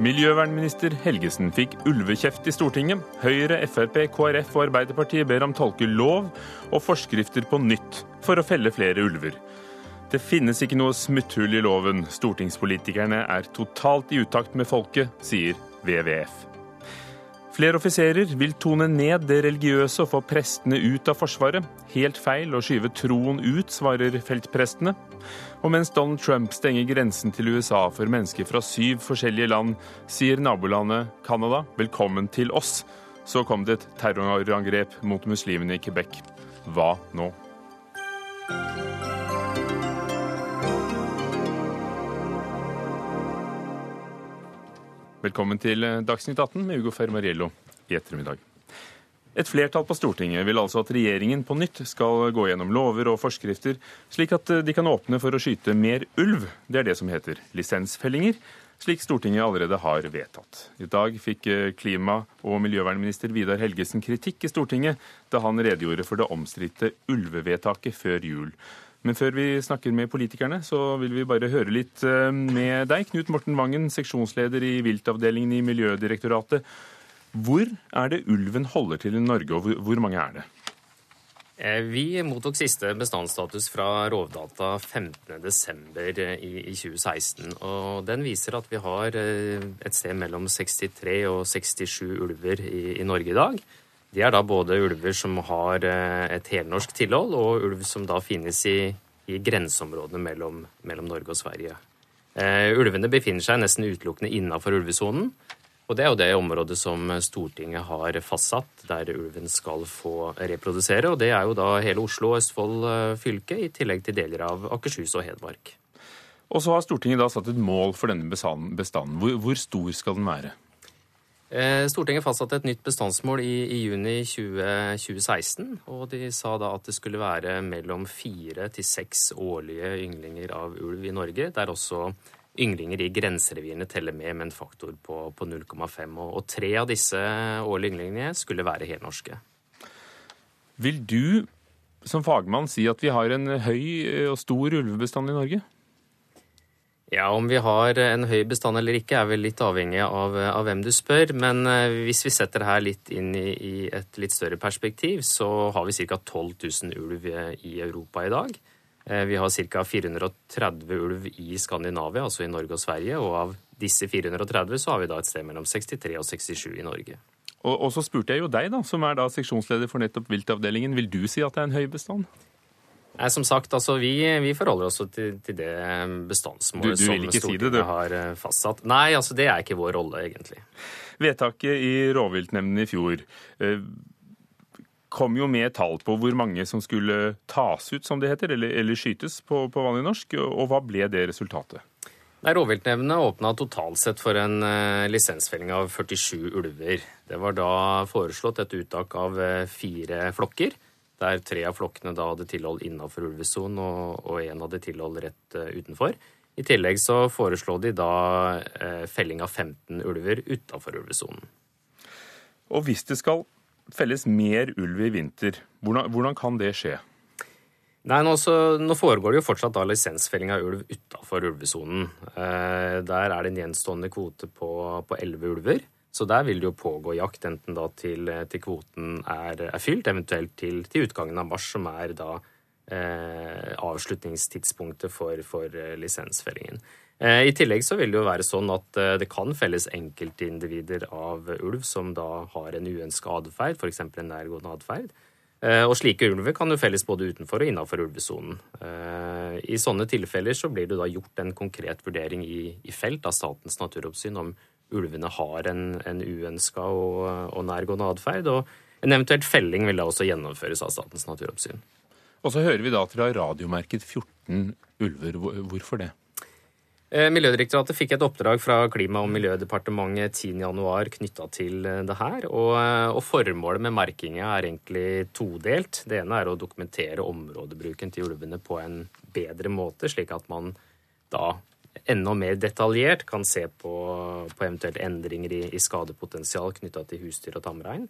Miljøvernminister Helgesen fikk ulvekjeft i Stortinget. Høyre, Frp, KrF og Arbeiderpartiet ber om tolke lov og forskrifter på nytt for å felle flere ulver. Det finnes ikke noe smutthull i loven. Stortingspolitikerne er totalt i utakt med folket, sier WWF. Flere offiserer vil tone ned det religiøse og få prestene ut av Forsvaret. Helt feil å skyve troen ut, svarer feltprestene. Og mens Donald Trump stenger grensen til USA for mennesker fra syv forskjellige land, sier nabolandet Canada velkommen til oss. Så kom det et terrorangrep mot muslimene i Quebec. Hva nå? Velkommen til Dagsnytt 18 med Ugo Fermariello i ettermiddag. Et flertall på Stortinget vil altså at regjeringen på nytt skal gå gjennom lover og forskrifter, slik at de kan åpne for å skyte mer ulv. Det er det som heter lisensfellinger, slik Stortinget allerede har vedtatt. I dag fikk klima- og miljøvernminister Vidar Helgesen kritikk i Stortinget da han redegjorde for det omstridte ulvevedtaket før jul. Men før vi snakker med politikerne, så vil vi bare høre litt eh, med deg. Knut Morten Vangen, seksjonsleder i viltavdelingen i Miljødirektoratet. Hvor er det ulven holder til i Norge, og hvor mange er det? Eh, vi mottok siste bestandsstatus fra Rovdata 15.12. i 2016. og Den viser at vi har eh, et sted mellom 63 og 67 ulver i Norge i dag. De er da både ulver som har eh, et helnorsk tilhold, og ulv som da finnes i, i grenseområdene mellom, mellom, Norge og Sverige. Uh, ulvene befinner seg nesten utelukkende innafor ulvesonen. Og det er jo det området som Stortinget har fastsatt, der ulven skal få reprodusere. Og det er jo da hele Oslo og Østfold eh, fylke, i tillegg til deler av Akershus og Hedmark. Og så har Stortinget da satt et mål for denne bestanden. Hvor, hvor stor skal den være? Eh, Stortinget fastsatte et nytt bestandsmål i, i juni 20, 2016. Og de sa da at det skulle være mellom fire til seks årlige ynglinger av ulv i Norge, der også ynglinger i grenserevirene teller med med en faktor på, på 0,5. Og, og, tre av disse årlige ynglingene skulle være helnorske. Vil du som fagmann si at vi har en høy og stor ulvebestand i Norge? Ja, Om vi har en høy bestand eller ikke, er vel litt avhengig av, av hvem du spør. Men eh, hvis vi setter det her litt inn i, i, et litt større perspektiv, så har vi ca. 12 000 ulv i Europa i dag. Eh, vi har ca. 430 ulv i Skandinavia, altså i Norge og Sverige. Og av disse 430 så har vi da et sted mellom 63 og 67 i Norge. Og, og så spurte jeg jo deg, da, som er da seksjonsleder for nettopp viltavdelingen. Vil du si at det er en høy bestand? Nei, Som sagt, altså, vi, vi forholder oss til, til det bestandsmålet du, du som Stortinget si har eh, fastsatt. Nei, altså det er ikke vår rolle, egentlig. Vedtaket i rovviltnemndene i fjor eh, kom jo med tall på hvor mange som skulle tas ut, som det heter, eller, eller skytes på, på, vanlig norsk. Og hva ble det resultatet? Nei, Rovviltnemndene åpna totalt sett for en eh, lisensfelling av 47 ulver. Det var da foreslått et uttak av eh, fire flokker der tre av flokkene da hadde tilhold innenfor ulvesonen, og én hadde tilhold rett uh, utenfor. I tillegg så foreslo de da uh, felling av 15 ulver utenfor ulvesonen. Og hvis det skal felles mer ulv i vinter, hvordan, hvordan kan det skje? Nei, nå, så, nå, foregår det jo fortsatt da lisensfelling av ulv utafor ulvesonen. Eh, der er det en gjenstående kvote på, på 11 ulver. Så der vil det jo pågå jakt, enten da til, til kvoten er, er, fylt, eventuelt til, til, utgangen av mars, som er da eh, avslutningstidspunktet for, for eh, lisensfellingen. Eh, I tillegg så vil det jo være sånn at eh, det kan felles enkeltindivider av ulv som da har en uønska atferd, f.eks. en nærgående atferd. Eh, og slike ulver kan jo felles både utenfor og innenfor ulvesonen. Eh, I sånne tilfeller så blir det da gjort en konkret vurdering i, i felt av Statens naturoppsyn om ulvene har en, en uønska og, og, nærgående atferd. Og en eventuelt felling vil da også gjennomføres av Statens naturoppsyn. Og så hører vi da at dere har radiomerket 14 ulver. Hvorfor det? Eh, Miljødirektoratet fikk et oppdrag fra Klima- og miljødepartementet 10.1 knytta til eh, det her. Og, eh, og, formålet med merkinga er egentlig todelt. Det ene er å dokumentere områdebruken til ulvene på en bedre måte, slik at man da enda mer detaljert kan se på, på eventuelle endringer i, i skadepotensial knytta til husdyr og tamrein.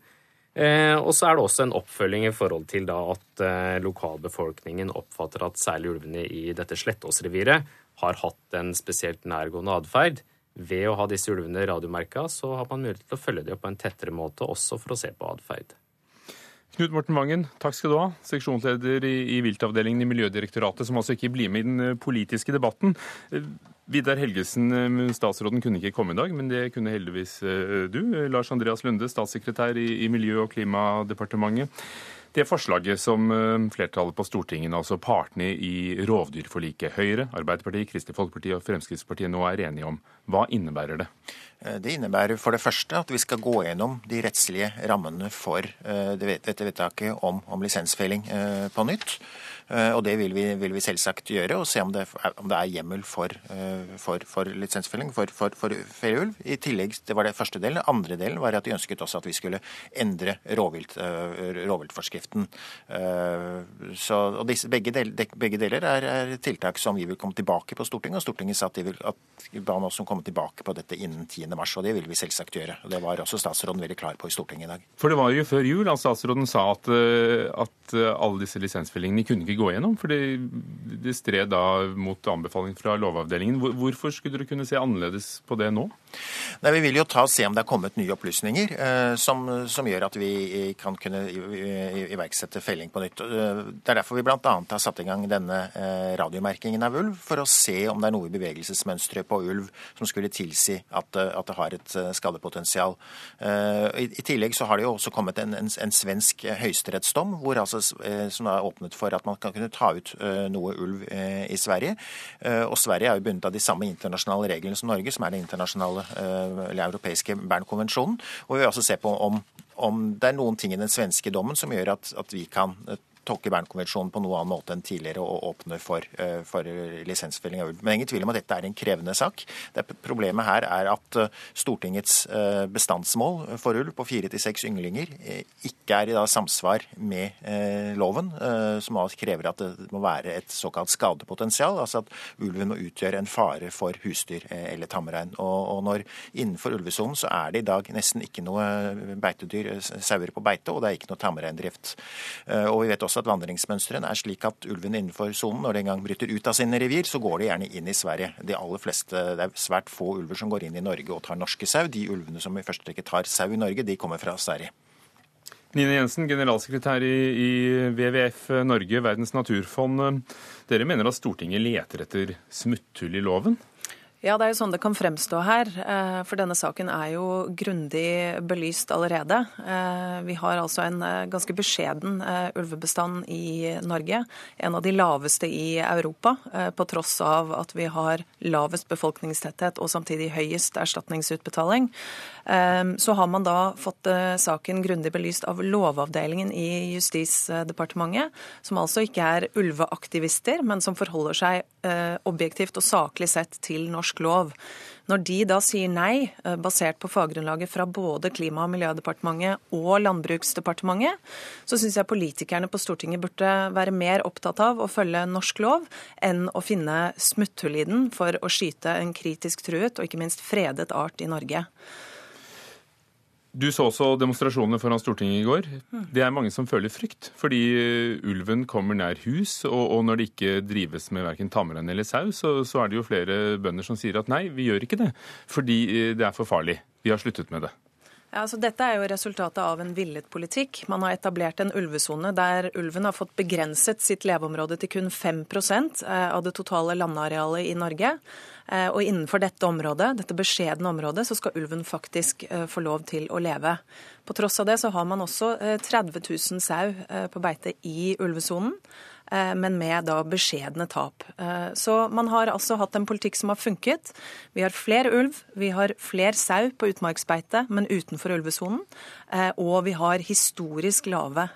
Eh, og så er det også en oppfølging i forhold til da at eh, lokalbefolkningen oppfatter at særlig ulvene i dette Slettåsreviret har hatt en spesielt nærgående atferd. Ved å ha disse ulvene radiomerka, så har man mulighet til å følge dem på en tettere måte, også for å se på atferd. Knut Morten Vangen, takk skal du ha. Seksjonsleder i, i viltavdelingen i Miljødirektoratet, som altså ikke blir med i den eh, politiske debatten. Eh, Vidar Helgesen, eh, statsråden kunne ikke komme i dag, men det kunne heldigvis du. Lars Andreas Lunde, statssekretær i, Miljø- og klimadepartementet. Det forslaget som flertallet på Stortinget, altså partene i rovdyrforliket, Høyre, Arbeiderpartiet, Kristelig Folkeparti og Fremskrittspartiet nå er enige om, hva innebærer det? Eh, det innebærer for det første at vi skal gå gjennom de rettslige rammene for eh, dette vedtaket om, om lisensfelling eh, på nytt. Eh, og det vil vi, vil vi, selvsagt gjøre, og se om det, om det er hjemmel for, eh, for, for lisensfelling for, for, for ferieulv. I tillegg, Det var det første delen. Andre delen var at de ønsket også at vi skulle endre rovvilt, eh, rovviltforskriften. Så, og disse, begge, del, begge, deler er, er, tiltak som vi vil komme tilbake på Stortinget. Og Stortinget sa at de vil at ba oss om komme tilbake på dette innen 10. mars, og det vil vi selvsagt gjøre. Og Det var også statsråden veldig klar på i Stortinget i dag. For det var jo før jul at statsråden sa at, at alle disse lisensfellingene kunne ikke gå gjennom, for det stred da mot anbefaling fra Lovavdelingen. Hvorfor skulle dere kunne se annerledes på det nå? Nei, Vi vil jo ta og se om det er kommet nye opplysninger eh, som, som, gjør at vi kan kunne iverksette felling på nytt. Eh, det er derfor vi bl.a. har satt i gang denne eh, radiomerkingen av ulv, for å se om det er noe i bevegelsesmønsteret på ulv som skulle tilsi at, at det har et eh, skadepotensial. Eh, I, I, tillegg så har det jo også kommet en, en, en svensk høyesterettsdom altså, eh, som har åpnet for at man kan kunne ta ut noe ulv i Sverige. Og Sverige er jo bundet av de samme internasjonale reglene som Norge, som er den internasjonale eller europeiske Bernkonvensjonen. Og vi vil også se på om, om det er noen ting i den svenske dommen som gjør at, at vi kan tolke Bernkonvensjonen på noen annen måte enn tidligere og åpne for, eh, for lisensfelling av ulv. Men ingen tvil om at dette er en krevende sak. Det, problemet her er at eh, Stortingets eh, bestandsmål for ulv på fire til seks ynglinger ikke er i samsvar med loven, som krever at det må være et såkalt skadepotensial. Altså at ulven må utgjøre en fare for husdyr eller tamrein. Og når innenfor ulvesonen så er det i dag nesten ikke noe beitedyr, sauer på beite, og det er ikke noe tamreindrift. Og vi vet også at vandringsmønstrene er slik at ulven innenfor sonen, når de en gang bryter ut av sine revir, så går de gjerne inn i Sverige. De aller fleste, Det er svært få ulver som går inn i Norge og tar norske sau. De ulvene som i første rekke tar sau i Norge, de kommer fra Sverige. Nine Jensen, generalsekretær i WWF Norge, Verdens naturfond. Dere mener at Stortinget leter etter smutthull i loven? Ja, det er jo sånn det kan fremstå her. Eh, for denne saken er jo grundig belyst allerede. Eh, vi har altså en eh, ganske beskjeden ulvebestand i Norge. En av de laveste i Europa, på tross av at vi har lavest befolkningstetthet og samtidig høyest erstatningsutbetaling. Så har man da fått saken grundig belyst av Lovavdelingen i Justisdepartementet, som altså ikke er ulveaktivister, men som forholder seg objektivt og saklig sett til norsk norsk lov. Når de da sier nei, eh, basert på faggrunnlaget fra både Klima- og miljødepartementet og Landbruksdepartementet, så syns jeg politikerne på Stortinget burde være mer opptatt av å følge norsk lov enn å finne smutthull i den for å skyte en kritisk truet og ikke minst fredet art i Norge. Du så også demonstrasjonene foran Stortinget i går. Det er mange som føler frykt, fordi eh, ulven kommer nær hus. Og, og når det ikke drives med verken tamrein eller sau, så, så, er det jo flere bønder som sier at nei, vi gjør ikke det. Fordi eh, det er for farlig. Vi har sluttet med det. Ja, altså dette er jo resultatet av en villet politikk. Man har etablert en ulvesone der ulven har fått begrenset sitt leveområde til kun 5 eh, av det totale landarealet i Norge. Eh, og innenfor dette området, dette beskjedne området, så skal ulven faktisk eh, få lov til å leve. På tross av det så har man også 30 000 sau på beite i ulvesonen. Eh, men med da beskjedne tap. Eh, så man har altså hatt en politikk som har funket. Vi har flere ulv, vi har flere sau på utmarksbeite, men utenfor ulvesonen. Eh, og vi har historisk lave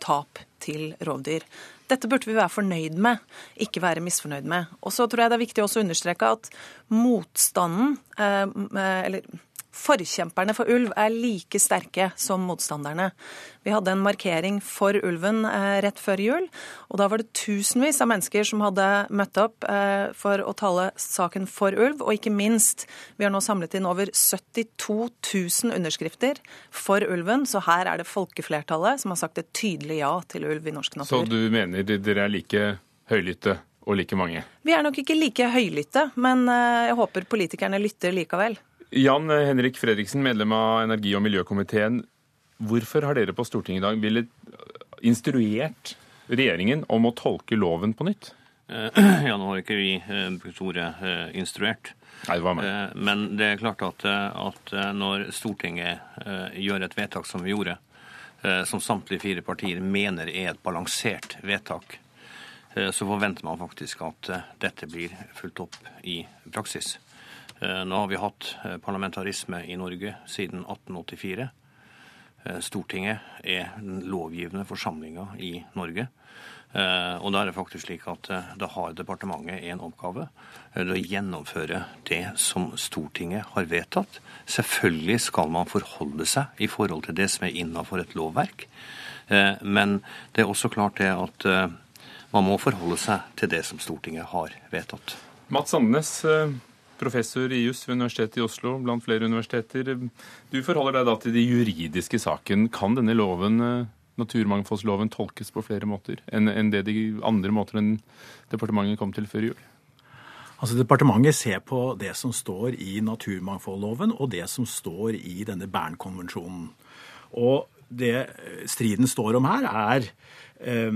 tap til rovdyr. Dette burde vi være fornøyd med, ikke være misfornøyd med. Og så tror jeg det er viktig også å understreke at motstanden, eller forkjemperne for ulv er like sterke som motstanderne. Vi hadde en markering for ulven eh, rett før jul, og da var det tusenvis av mennesker som hadde møtt opp eh, for å tale saken for ulv. Og ikke minst, vi har nå samlet inn over 72 000 underskrifter for ulven, så her er det folkeflertallet som har sagt et tydelig ja til ulv i norsk natur. Så du mener dere er like høylytte og like mange? Vi er nok ikke like høylytte, men eh, jeg håper politikerne lytter likevel. Jan Henrik Fredriksen, medlem av energi- og miljøkomiteen. Hvorfor har dere på Stortinget i dag villet instruert regjeringen om å tolke loven på nytt? Eh, ja, nå har ikke vi eh, brukt ordet eh, instruert. Nei, det var meg. Men det er klart at, at når Stortinget gjør et vedtak som vi gjorde, som samtlige fire partier mener er et balansert vedtak, så forventer man faktisk at dette blir fulgt opp i praksis. Nå har vi hatt eh, parlamentarisme i Norge siden 1884. Eh, Stortinget er den lovgivende forsamlinga i Norge. Eh, og da er det faktisk slik at da har departementet en oppgave. å gjennomføre det som Stortinget har vedtatt. Selvfølgelig skal man forholde seg i forhold til det som er innafor et lovverk. Men det er også klart det at man må forholde seg til det som Stortinget har vedtatt. Mats Sandnes, professor i juss ved Universitetet i Oslo, blant flere universiteter. Du forholder deg da til de juridiske saken. Kan denne loven, eh, naturmangfoldsloven, tolkes på flere måter enn det de andre måter enn departementet kom til før jul? Altså Departementet ser på det som står i naturmangfoldloven og det som står i denne Bernkonvensjonen. Og det striden står om her, er eh,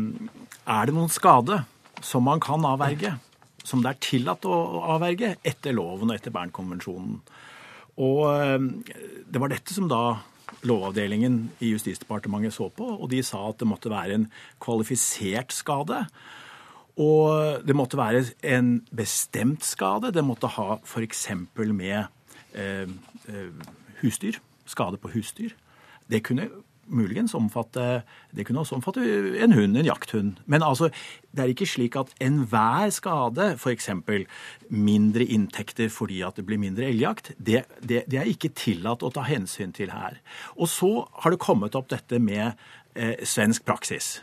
er det noen skade som man kan avverge som det er tillatt å avverge etter loven og etter Bernkonvensjonen. Og eh, det var dette som da Lovavdelingen i Justisdepartementet så på, og de sa at det måtte være en kvalifisert skade. Og det måtte være en bestemt skade. Det måtte ha f.eks. med eh, eh, husdyr, skade på husdyr. Det kunne muligens omfatte Det kunne også omfatte en hund, en jakthund. Men altså, det er ikke slik at enhver skade, f.eks. mindre inntekter fordi at det blir mindre elgjakt, det, det, det, er ikke tillatt å ta hensyn til her. Og så har det kommet opp dette med eh, svensk praksis.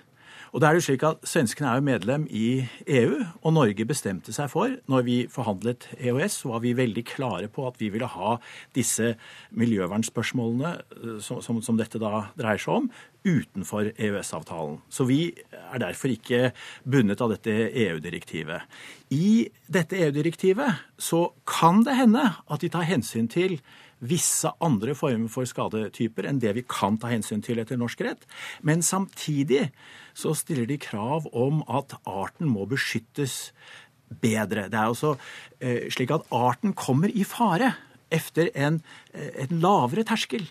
Og det er jo slik at Svenskene er jo medlem i EU, og Norge bestemte seg for, når vi forhandlet EØS, så var vi veldig klare på at vi ville ha disse miljøvernspørsmålene eh, som, som, som dette da dreier seg om, utenfor EØS-avtalen. Så vi er derfor ikke bundet av dette EU-direktivet. I dette EU-direktivet så kan det hende at de tar hensyn til visse andre former for skadetyper enn det vi kan ta hensyn til etter norsk rett. Men samtidig så stiller de krav om at arten må beskyttes bedre. Det er også eh, slik at arten kommer i fare efter en, eh, en lavere terskel.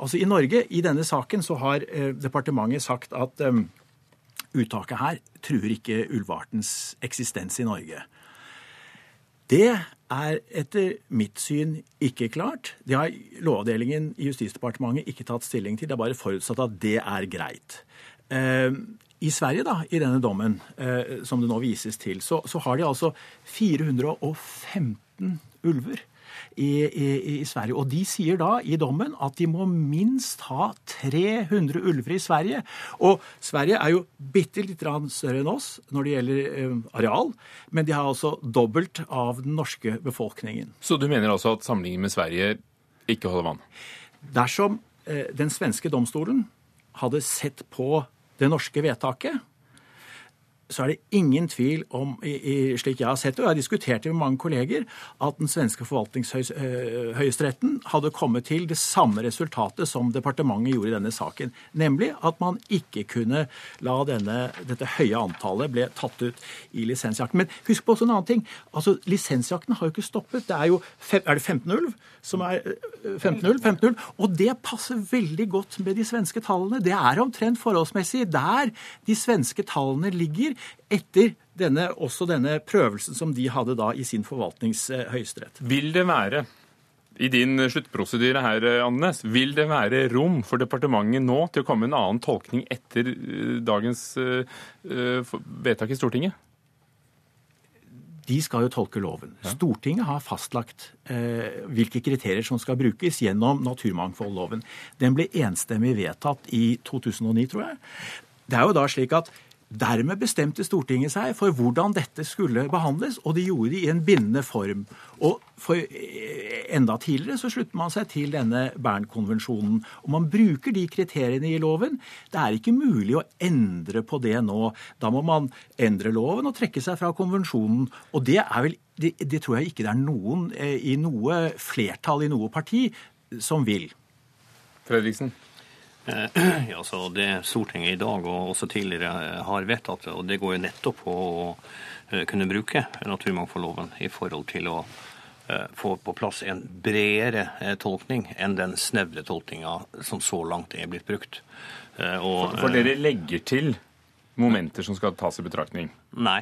Altså I Norge, i denne saken, så har eh, departementet sagt at uttaket her truer ikke ulveartens eksistens i Norge. Det er etter mitt syn ikke klart. Det har Lovavdelingen i Justisdepartementet ikke tatt stilling til. Det er bare forutsatt at det er greit. I Sverige, da, i denne dommen eh, som det nå vises til, så, så har de altså 415 ulver. I, i, i, Sverige. Og de sier da i dommen at de må minst ha 300 ulver i Sverige. Og Sverige er jo bitte litt større enn oss når det gjelder eh, areal, men de har altså dobbelt av den norske befolkningen. Så du mener altså at sammenligningen med Sverige ikke holder vann? Dersom eh, den svenske domstolen hadde sett på det norske vedtaket, så er det ingen tvil om, i, i, slik jeg har sett det, og jeg har diskutert det med mange kolleger, at den svenske forvaltningshøyesteretten hadde kommet til det samme resultatet som departementet gjorde i denne saken. Nemlig at man ikke kunne la denne, dette høye antallet ble tatt ut i lisensjakten. Men husk på også en annen ting. altså Lisensjakten har jo ikke stoppet. Det er jo er det 15 ulv som er 15 ulv, 15 ulv, og det passer veldig godt med de svenske tallene. Det er omtrent forholdsmessig der de svenske tallene ligger etter denne, også denne prøvelsen som de hadde da i sin forvaltningshøyesterett. Vil det være i din sluttprosedyre her, Andenes, vil det være rom for departementet nå til å komme med en annen tolkning etter eh, dagens vedtak i Stortinget? de skal jo tolke loven. Stortinget har fastlagt eh, hvilke kriterier som skal brukes gjennom naturmangfoldloven. Den ble enstemmig vedtatt i 2009, tror jeg. Det er jo da slik at Dermed bestemte Stortinget seg for hvordan dette skulle behandles, og de gjorde det i en bindende form. Og for eh, Enda tidligere så slutter man seg til denne Bern-konvensjonen. Og man bruker de kriteriene i loven. Det er ikke mulig å endre på det nå. Da må man endre loven og trekke seg fra konvensjonen. Og det er vel det, det tror jeg ikke det er noen eh, i noe flertall i noe parti som vil. Fredriksen? Eh, ja, så Det Stortinget i dag og også tidligere eh, har vedtatt, og det går jo nettopp på å eh, kunne bruke naturmangfoldloven i forhold til å få på plass en bredere tolkning enn den snevre tolkninga som så langt er blitt brukt. Og, for, for dere legger til momenter som skal tas i betraktning? Nei,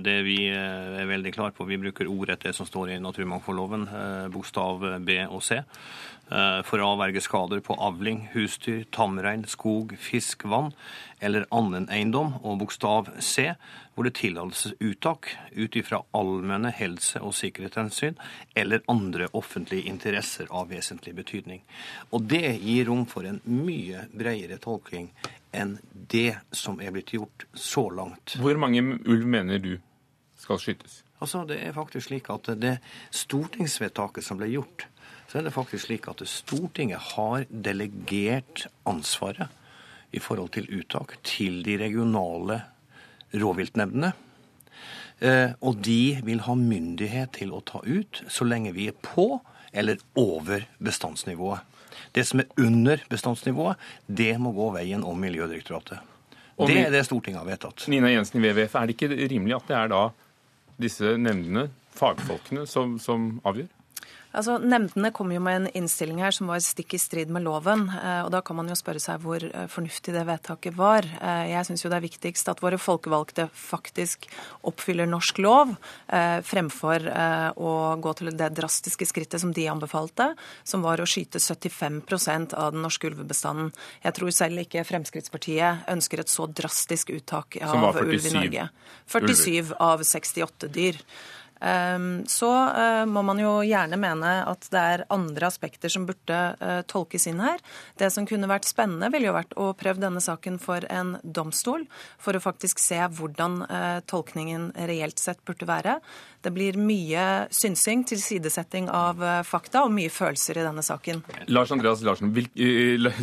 det vi er veldig klar på. Vi bruker ordrett det som står i naturmangfoldloven, bokstav B og C. Eh, for å avverge skader på avling, husdyr, tamrein, skog, fisk, vann eller annen eiendom, og bokstav C, hvor det tillates uttak ut ifra allmenne helse- og sikkerhetshensyn eller andre offentlige interesser av vesentlig betydning. Og det gir rom for en mye bredere tolking enn det som er blitt gjort så langt. Hvor mange ulv mener du skal skytes? Altså, Det er faktisk slik at det stortingsvedtaket som ble gjort, så er det faktisk slik at Stortinget har delegert ansvaret i forhold til uttak til de regionale rovviltnemndene. Eh, og de vil ha myndighet til å ta ut så lenge vi er på eller over bestandsnivået. Det som er under bestandsnivået, det må gå veien om Miljødirektoratet. Og det er det Stortinget har vedtatt. Nina Jensen i WWF, er det ikke rimelig at det er da disse nemndene, fagfolkene, som, som avgjør? Altså, Nemndene kom jo med en innstilling her som var stikk i strid med loven. Eh, og Da kan man jo spørre seg hvor eh, fornuftig det vedtaket var. Eh, jeg syns jo det er viktigst at våre folkevalgte faktisk oppfyller norsk lov, fremfor å gå til det drastiske skrittet som de anbefalte, som var å skyte 75% av den norske ulvebestanden. Jeg tror selv ikke Fremskrittspartiet ønsker et så drastisk uttak av ulv i Norge. 47 av 68 dyr. Ehm, så eh, må man jo gjerne mene at det er andre aspekter som burde eh, tolkes inn her. Det som kunne vært spennende, ville jo vært å prøve denne saken for en domstol, for å faktisk se hvordan eh, tolkningen reelt sett burde være. Det blir mye synsing, tilsidesetting av fakta og mye følelser i denne saken. Lars Andreas, Larsen, hvil,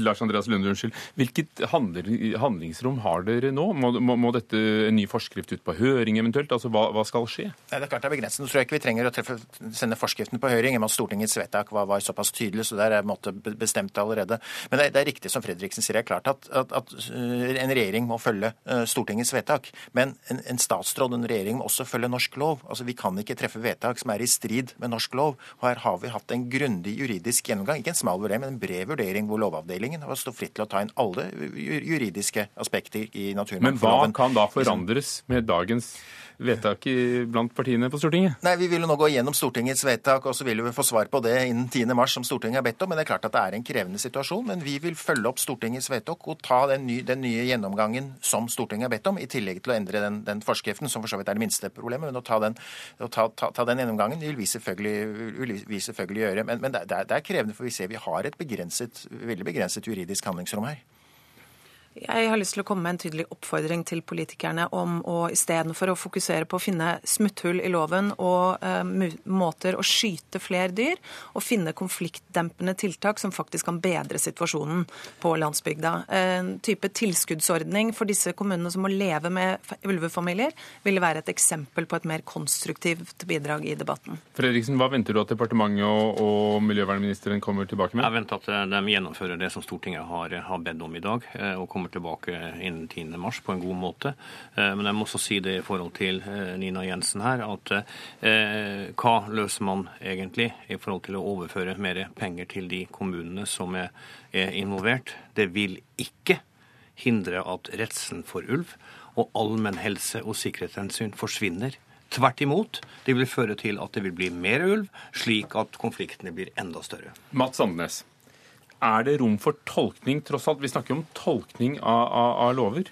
Lars Andreas Lunde, unnskyld. Hvilket handlingsrom har dere nå? Må, må, må, dette en ny forskrift ut på høring eventuelt? Altså, hva, hva skal skje? Det er klart det er begrenset. Nå tror jeg ikke vi trenger å treffe, sende forskriften på høring. at Stortingets vedtak var, var, såpass tydelig, så der er måte bestemt allerede. Men det det er, riktig som Fredriksen sier. Det er klart at, at, at øh, en regjering må følge uh, Stortingets vedtak. Men en, en statsråd, en regjering, må også følge norsk lov. Altså, Vi kan ikke treffe vedtak som er i strid med norsk lov. Og her har vi hatt en grundig juridisk gjennomgang. Ikke en smal vurdering, men en bred vurdering hvor Lovavdelingen har stått fritt til å ta inn alle juridiske aspekter i naturmangfoldloven. Men hva kan da forandres med dagens vedtak blant partiene på Stortinget? Nei, Vi vil jo nå gå gjennom Stortingets vedtak, og så vil vi få svar på det innen 10.3, som Stortinget har bedt om. Men det er klart at det er en krevende situasjon. Men vi vil følge opp Stortingets vedtak og ta den, nye, den nye gjennomgangen som Stortinget har bedt om, i tillegg til å endre den, den forskriften, som for så vidt er det minste problemet. Men å ta den, å ta, ta, ta den gjennomgangen vil vi selvfølgelig, vil vi selvfølgelig gjøre. Men, men det, det, er, krevende, for vi ser vi har et begrenset, veldig begrenset juridisk handlingsrom her. Jeg har lyst til å komme med en tydelig oppfordring til politikerne om å istedenfor å fokusere på å finne smutthull i loven og uh, måter å skyte flere dyr, og finne konfliktdempende tiltak som faktisk kan bedre situasjonen på landsbygda. En type tilskuddsordning for disse kommunene som må leve med ulvefamilier, ville være et eksempel på et mer konstruktivt bidrag i debatten. Fredriksen, Hva venter du at departementet og, og miljøvernministeren kommer tilbake med? Jeg venter at eh, de gjennomfører det som Stortinget har, har bedt om i dag. Eh, og kommer kommer tilbake innen 10. mars på en god måte. Eh, men jeg må også si det i forhold til eh, Nina Jensen her, at eh, hva løser man egentlig i forhold til å overføre mer penger til de kommunene som er involvert? Det vil ikke hindre at redselen for ulv og allmenn helse- og sikkerhetshensyn forsvinner. Tvert imot. Det vil føre til at det vil bli mer ulv, slik at konfliktene blir enda større. Mats Sandnes er det rom for tolkning, tross alt? Vi snakker om tolkning av, av, av lover.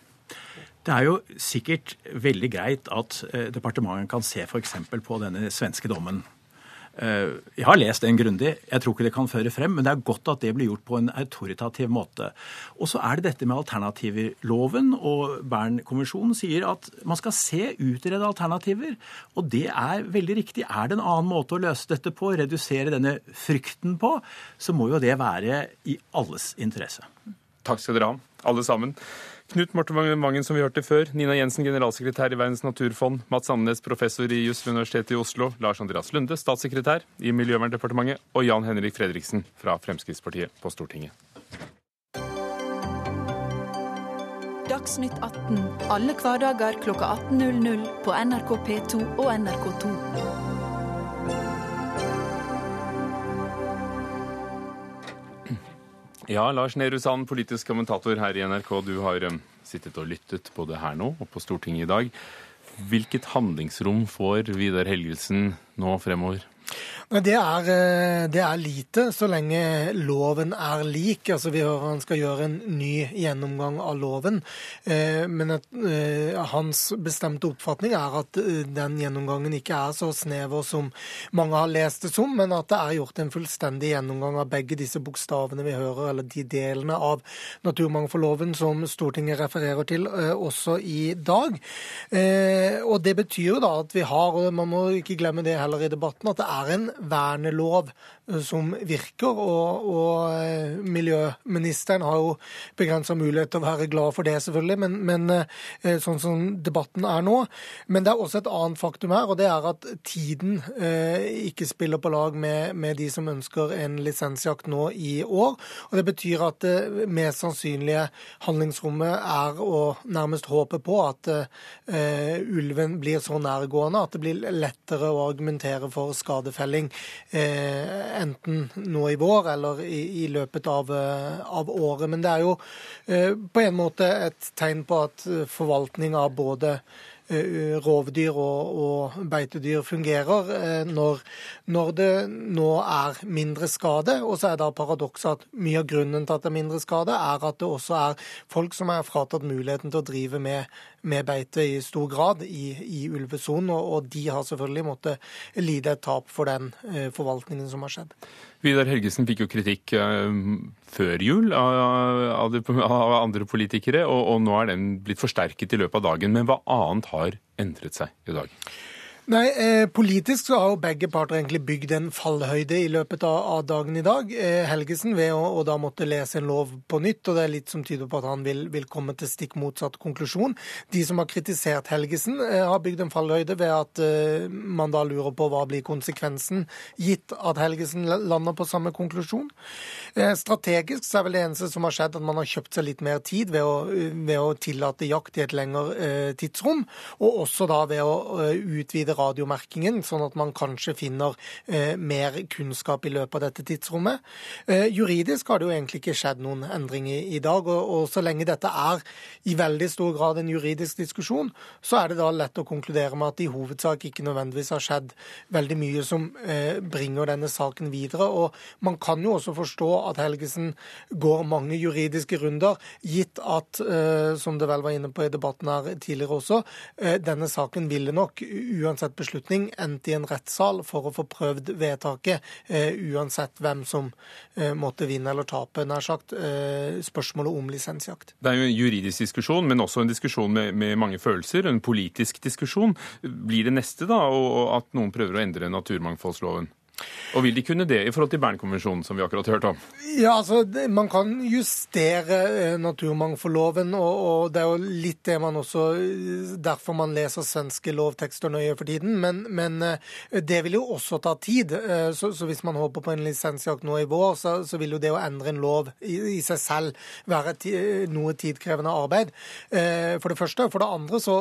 Det er jo sikkert veldig greit at departementet kan se f.eks. på denne svenske dommen. Eh, jeg har lest den grundig. Jeg tror ikke det kan føre frem, men det er godt at det blir gjort på en autoritativ måte. Og så er det dette med alternativloven, og Bern-konvensjonen sier at man skal se, utrede alternativer. Og det er veldig riktig. Er det en annen måte å løse dette på, redusere denne frykten på, så må jo det være i alles interesse. Takk skal dere ha, alle sammen. Knut Morten Vangen, som vi hørte før. Nina Jensen, generalsekretær i Verdens naturfond. Mats Sandnes, professor i juss ved Universitetet i Oslo. Lars Andreas Lunde, statssekretær i Miljøverndepartementet. Og Jan Henrik Fredriksen fra Fremskrittspartiet på Stortinget. Dagsnytt 18 alle hverdager klokka 18.00 på NRK P2 og NRK2. Ja, Lars Nehru Sand, politisk kommentator her i NRK. Du har um, sittet og lyttet både her nå og på Stortinget i dag. Hvilket handlingsrom får Vidar Helgelsen nå fremover? Det er, eh, det er, lite, så lenge loven er lik. Altså Vi hører han skal gjøre en ny gjennomgang av loven. Eh, men at, eh, hans bestemte oppfatning er at den gjennomgangen ikke er så snever som mange har lest det som, men at det er gjort en fullstendig gjennomgang av begge disse bokstavene vi hører, eller de delene av naturmangfoldloven som Stortinget refererer til også i dag. Og det betyr jo da at vi har, og man må ikke glemme det heller i debatten, at det er en vernelov som virker. Og, og eh, miljøministeren har jo begrensa mulighet til å være glad for det, selvfølgelig, men, men, eh, sånn som debatten er nå. Men det er også et annet faktum her, og det er at tiden eh, ikke spiller på lag med, med, de som ønsker en lisensjakt nå i år. Og det betyr at det mest sannsynlige handlingsrommet er å nærmest håpe på at eh, ulven blir så nærgående at det blir lettere å argumentere for skadefelling Eh, enten nå i vår eller i, i løpet av, eh, av, året. Men det er jo eh, på en måte et tegn på at forvaltning av både rovdyr og, og, beitedyr fungerer når, når, det nå er mindre skade. Og så er da paradokset at mye av grunnen til at det er mindre skade, er at det også er folk som er fratatt muligheten til å drive med med beite i stor grad i, i ulvesonen, og, og, de har selvfølgelig måttet lide et tap for den eh, forvaltningen som har skjedd. Vidar Helgesen fikk jo kritikk eh, før jul av, av, andre politikere, og, og nå er den blitt forsterket i løpet av dagen. Men hva annet har endret seg i dag? Nei, eh, Politisk så har jo begge parter egentlig bygd en fallhøyde i løpet av, av dagen i dag. Eh, Helgesen ved å, å, da måtte lese en lov på nytt, og det er litt som tyder på at han vil, vil komme til stikk motsatt konklusjon. De som har kritisert Helgesen, eh, har bygd en fallhøyde ved at eh, man da lurer på hva blir konsekvensen, gitt at Helgesen lander på samme konklusjon. Eh, strategisk så er vel det eneste som har skjedd at man har kjøpt seg litt mer tid ved å, ved å tillate jakt i et lengre eh, tidsrom, og også da ved å utvide radiomerkingen, sånn at man kanskje finner eh, mer kunnskap i løpet av dette tidsrommet. Eh, juridisk har det jo egentlig ikke skjedd noen endring i, dag, og, så lenge dette er i veldig stor grad en juridisk diskusjon, så er det da lett å konkludere med at det i hovedsak ikke nødvendigvis har skjedd veldig mye som eh, bringer denne saken videre. Og man kan jo også forstå at Helgesen går mange juridiske runder, gitt at, som det vel var inne på i debatten her tidligere også, denne saken ville nok uansett uansett beslutning endt i en rettssal for å få prøvd vedtaket, uh, uansett hvem som uh, måtte vinne eller tape, nær sagt, uh, spørsmålet om lisensjakt. Det er jo en juridisk diskusjon, men også en diskusjon med, med mange følelser. En politisk diskusjon. Blir det neste da at noen prøver å endre naturmangfoldsloven? Og vil de kunne det i forhold til Bernkonvensjonen, som vi akkurat hørte om? Ja, altså, Man kan justere eh, naturmangfoldloven, og, og det er jo litt det man også Derfor man leser svenske lovtekster nøye for tiden. Men, men eh, det vil jo også ta tid. Eh, så, så, hvis man håper på en lisensjakt nå i vår, så, så, vil jo det å endre en lov i, i seg selv være ti, noe tidkrevende arbeid. For det første. For det andre så,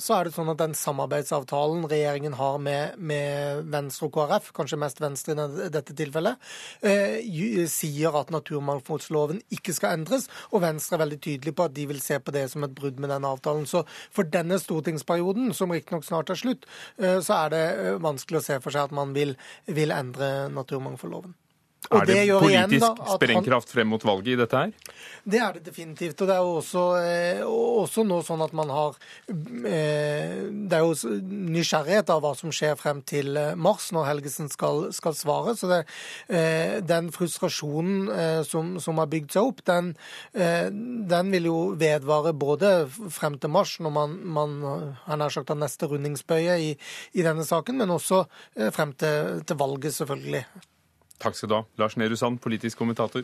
så, er det sånn at den samarbeidsavtalen regjeringen har med, med Venstre og KrF, kanskje mest Venstre i dette tilfellet, eh, sier at naturmangfoldsloven ikke skal endres. Og Venstre er veldig tydelig på at de vil se på det som et brudd med den avtalen. Så for denne stortingsperioden, som riktignok snart er slutt, eh, så er det eh, vanskelig å se for seg at man vil, vil endre naturmangfoldloven. Er det, det politisk igjen, da, sprengkraft frem mot valget i dette her? Det er det definitivt. Og det er jo også, eh, også nå sånn at man har eh, Det er jo nysgjerrighet av hva som skjer frem til eh, mars, når Helgesen skal, skal svare. Så det, den frustrasjonen som, som, har bygd seg opp, den, den, vil jo vedvare både frem til mars, når man, man har nær sagt har neste rundingsbøye i, i, denne saken, men også frem til, til valget, selvfølgelig. Takk skal du ha, Lars Nehru Sand, politisk kommentator.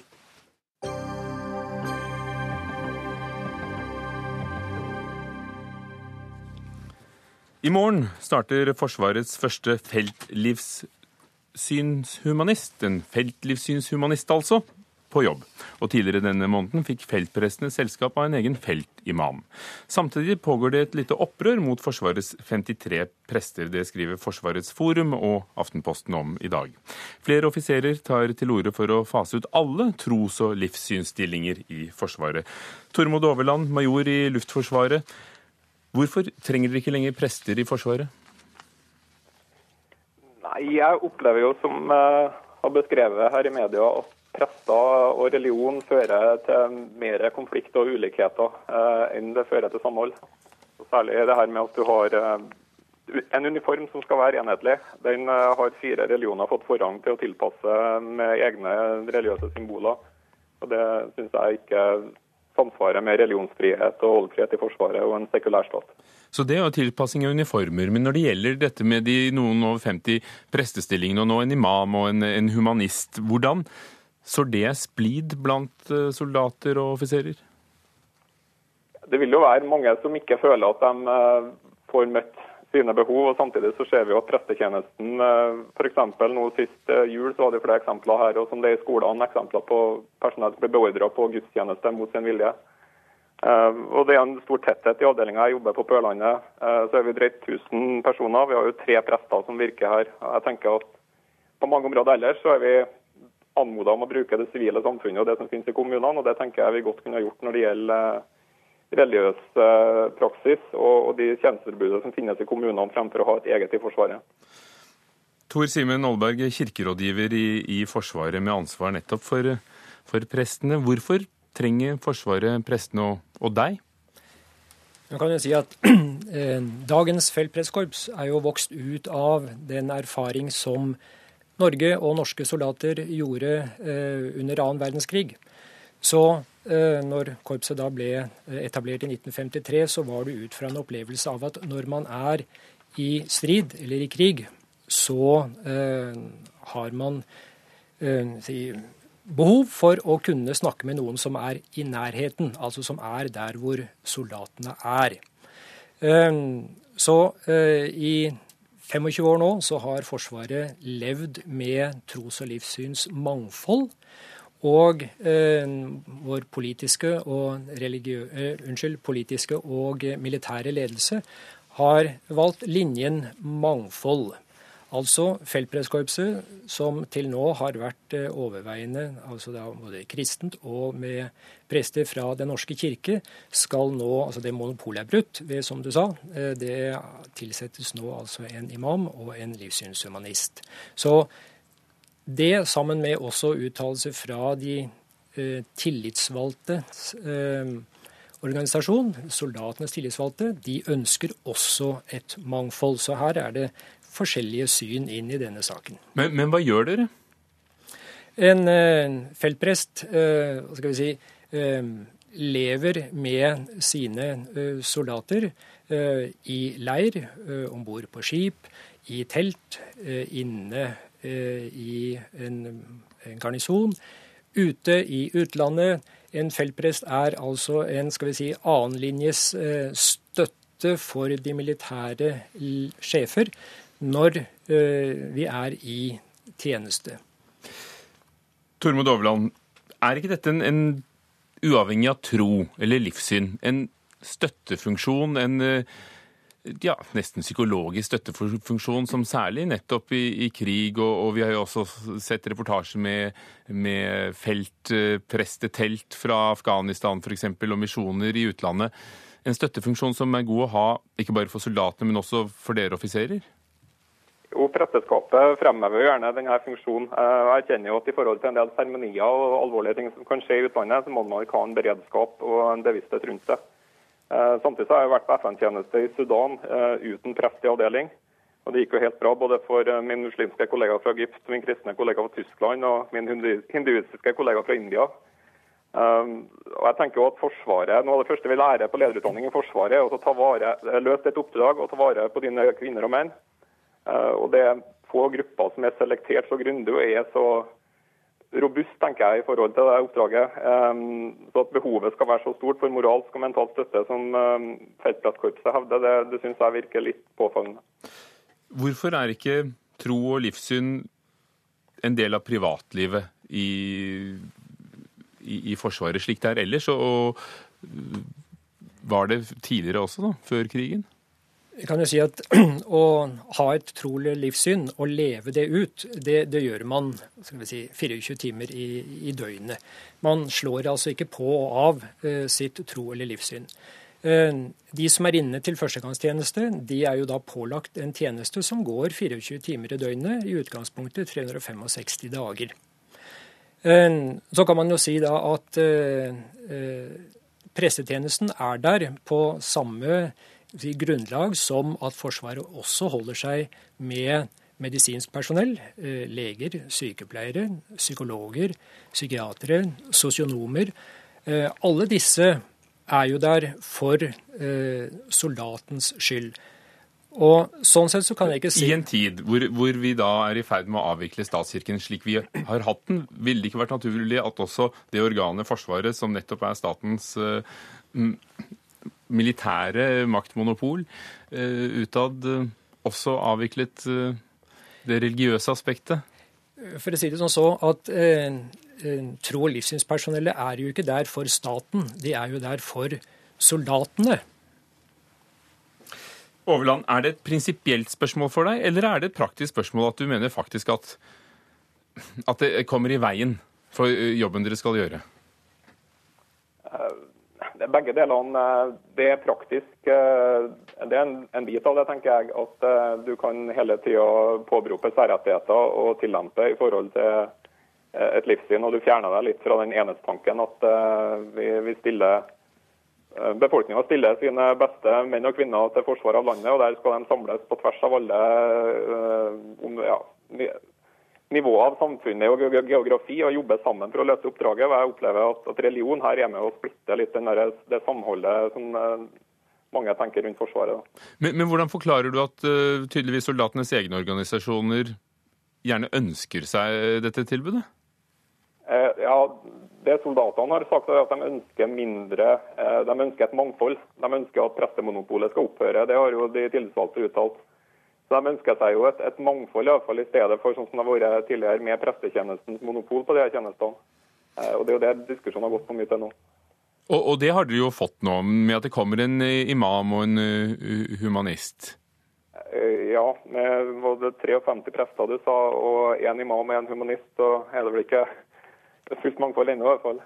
I morgen starter Forsvarets første feltlivssynshumanist, en feltlivssynshumanist altså, på jobb. Og tidligere denne måneden fikk feltprestene selskap av en egen feltimam. Samtidig pågår det et lite opprør mot Forsvarets 53 prester. Det skriver Forsvarets forum og Aftenposten om i dag. Flere offiserer tar til orde for å fase ut alle tros- og livssynsstillinger i Forsvaret. Tormod Overland, major i Luftforsvaret. Hvorfor trenger dere ikke lenger prester i Forsvaret? Nei, Jeg opplever jo, som jeg har beskrevet her i media, at prester og religion fører til mer konflikt og ulikheter eh, enn det fører til samhold. Særlig det her med at du har eh, en uniform som skal være enhetlig. Den eh, har fire religioner fått forrang til å tilpasse med egne religiøse symboler. Og Det syns jeg ikke samsvarer med religionsfrihet og holdfrihet i Forsvaret og en sekulær stat. Så det er jo tilpassing av uniformer. Men når det gjelder dette med de noen over 50 prestestillingene, og nå en imam og en, en humanist, hvordan sår det splid blant eh, soldater og offiserer? Det vil jo være mange som ikke føler at de eh, får møtt sine behov. og Samtidig så ser vi jo at prestetjenesten eh, f.eks. nå sist jul så var det flere eksempler her, og som det er i skolene, eksempler på personell som blir beordra på gudstjeneste mot sin vilje. Og Det er en stor tetthet i avdelinga. Jeg jobber på Pørlandet. Så er vi drøyt 1000 personer. Vi har jo tre prester som virker her. Jeg tenker at På mange områder ellers så er vi anmoda om å bruke det sivile samfunnet og det som finnes i kommunene. og Det tenker jeg vi godt kunne ha gjort når det gjelder religiøs eh, praksis og, de tjenestetilbudene som finnes i kommunene, fremfor å ha et eget i Forsvaret. Tor Simen Aalberg, kirkerådgiver i, i, Forsvaret med ansvar nettopp for, for, prestene. Hvorfor trenger Forsvaret prestene og, og deg? Man kan jo si at eh, Dagens feltprestkorps er jo vokst ut av den erfaring som Norge og norske soldater gjorde eh, under annen verdenskrig. Så Eh, når korpset da ble eh, etablert i 1953, så var det ut fra en opplevelse av at når man er i strid eller i krig, så har man eh, behov for å kunne snakke med noen som er i nærheten, altså som er der hvor soldatene er. Så i 25 år nå så har Forsvaret levd med tros- og livssyns mangfold. Og eh, vår politiske og, eh, unnskyld, politiske og militære ledelse har valgt linjen mangfold. Altså feltpresskorpset, som til nå har vært eh, overveiende altså både kristent og med prester fra Den norske kirke, skal nå altså Det monopolet er brutt, ved, som du sa. Eh, det tilsettes nå altså en imam og en livssynshumanist. Så det, sammen med også uttalelser fra de eh, tillitsvalgte eh, organisasjon, soldatenes tillitsvalgte, de ønsker også et mangfold. Så her er det forskjellige syn inn i denne saken. Men, men hva gjør dere? En feltprest, eh, hva skal vi si, eh, lever med sine eh, soldater i leir, om bord på skip, i telt, inne i en, en garnison. Ute i utlandet. En feltprest er altså en skal vi si, annenlinjes støtte for de militære sjefer når eh, vi er i tjeneste. Tormod Overland, er ikke dette en, en, uavhengig av tro eller livssyn, en støttefunksjon, en ja, nesten psykologisk støttefunksjon, som særlig nettopp i, i krig, og, og, vi har jo også sett reportasjer med, med feltprestetelt fra Afghanistan f.eks., og misjoner i utlandet. En støttefunksjon som er god å ha ikke bare for soldatene, men også for dere offiserer? Jo, Presteskapet fremhever jo gjerne denne funksjonen. Jeg kjenner jo at I forhold til en del seremonier og alvorlige ting som kan skje i utlandet, så må man ikke ha en beredskap og en bevissthet rundt det. Samtidig har jeg vært på FN-tjeneste i Sudan uten prest i avdeling. Og Det gikk jo helt bra både for min muslimske kollega fra Egypt, min kristne kollega fra Tyskland og min hinduistiske kollega fra India. Um, og jeg tenker jo at Forsvaret, Noe av det første vi lærer på lederutdanning i Forsvaret, er å ta vare, løse et oppdrag og ta vare på dine kvinner og menn. Uh, og Det er få grupper som er selektert så grundig og er så robust tenker jeg, i forhold til det oppdraget. Um, så At behovet skal være så stort for moralsk og mental støtte som um, Feltprestkorpset hevder, det, det syns jeg virker litt påfallende. Hvorfor er ikke tro og livssyn en del av privatlivet i, i, i Forsvaret, slik det er ellers? Og var det tidligere også, da, før krigen? Jeg kan jo si at Å ha et trolig livssyn og leve det ut, det, det gjør man si, 24 timer i, i, døgnet. Man slår altså ikke på og av eh, sitt tro eller livssyn. Eh, de som er inne til førstegangstjeneste, de er jo da pålagt en tjeneste som går 24 timer i døgnet, i utgangspunktet 365 dager. Eh, så kan man jo si da at eh, pressetjenesten er der på samme grunnlag som at Forsvaret også holder seg med medisinsk personell, leger, sykepleiere, psykologer, psykiatere, sosionomer. Alle disse er jo der for eh, soldatens skyld. Og sånn sett så kan jeg ikke si I en tid hvor, hvor, vi da er i ferd med å avvikle statskirken slik vi har hatt den, ville det ikke vært naturlig at også det organet Forsvaret, som nettopp er statens militære maktmonopol, uh, utad uh, også avviklet det religiøse aspektet? For å si det sånn så at Eh, tro- og livssynspersonellet er jo ikke der for staten, de er jo der for soldatene. Overland, er det et prinsipielt spørsmål for deg, eller er det et praktisk spørsmål at du mener faktisk at, at det kommer i veien for eh, jobben dere skal gjøre? Eh, begge delene. Det er praktisk. Det er en, bit av det, tenker jeg. At du kan hele tida påberope særrettigheter og tillempe i forhold til Eh, et livssyn, og du fjerner deg litt fra den enhetstanken at vi, vi stiller Befolkninga stiller sine beste menn og kvinner til forsvar av landet, og der skal de samles på tvers av alle ja, nivåer av samfunnet og geografi og jobbe sammen for å løse oppdraget. Og jeg opplever at, at religion her er med å splitte litt der, det samholdet som mange tenker rundt Forsvaret. Men, men, hvordan forklarer du at tydeligvis soldatenes egne organisasjoner gjerne ønsker seg dette tilbudet? Eh, ja, Det soldatene har sagt, er at de ønsker mindre, eh, de ønsker et mangfold. De ønsker at prestemonopolet skal opphøre. Det har jo de tillitsvalgte uttalt. Så De ønsker seg jo et, et mangfold, fall, i stedet for sånn som det har vært tidligere med prestetjenestens monopol på de tjenestene. Eh, og Det er jo det diskusjonen har gått på mye til nå. Og, og, det har dere jo fått nå, med at det kommer en imam og en humanist? Ja, med både 53 prester du sa, og én imam og en humanist, så er det vel ikke fullt mangfold ennå, i hvert fall.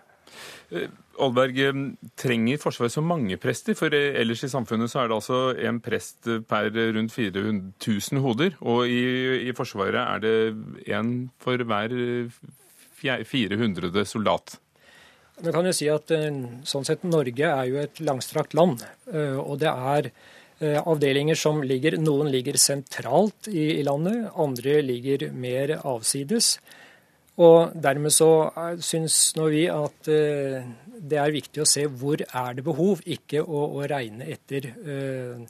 Olberg, eh, eh, trenger Forsvaret så mange prester? For eh, ellers i samfunnet så er det altså en prest per rundt 400 000 hoder. Og i, i Forsvaret er det én for hver 400. soldat. Man kan jo si at sånn sett Norge er jo et langstrakt land. Og det er avdelinger som ligger Noen ligger sentralt i landet, andre ligger mer avsides. Og dermed så eh, syns nå vi at uh, det er viktig å se hvor er det behov, ikke å, å regne etter uh,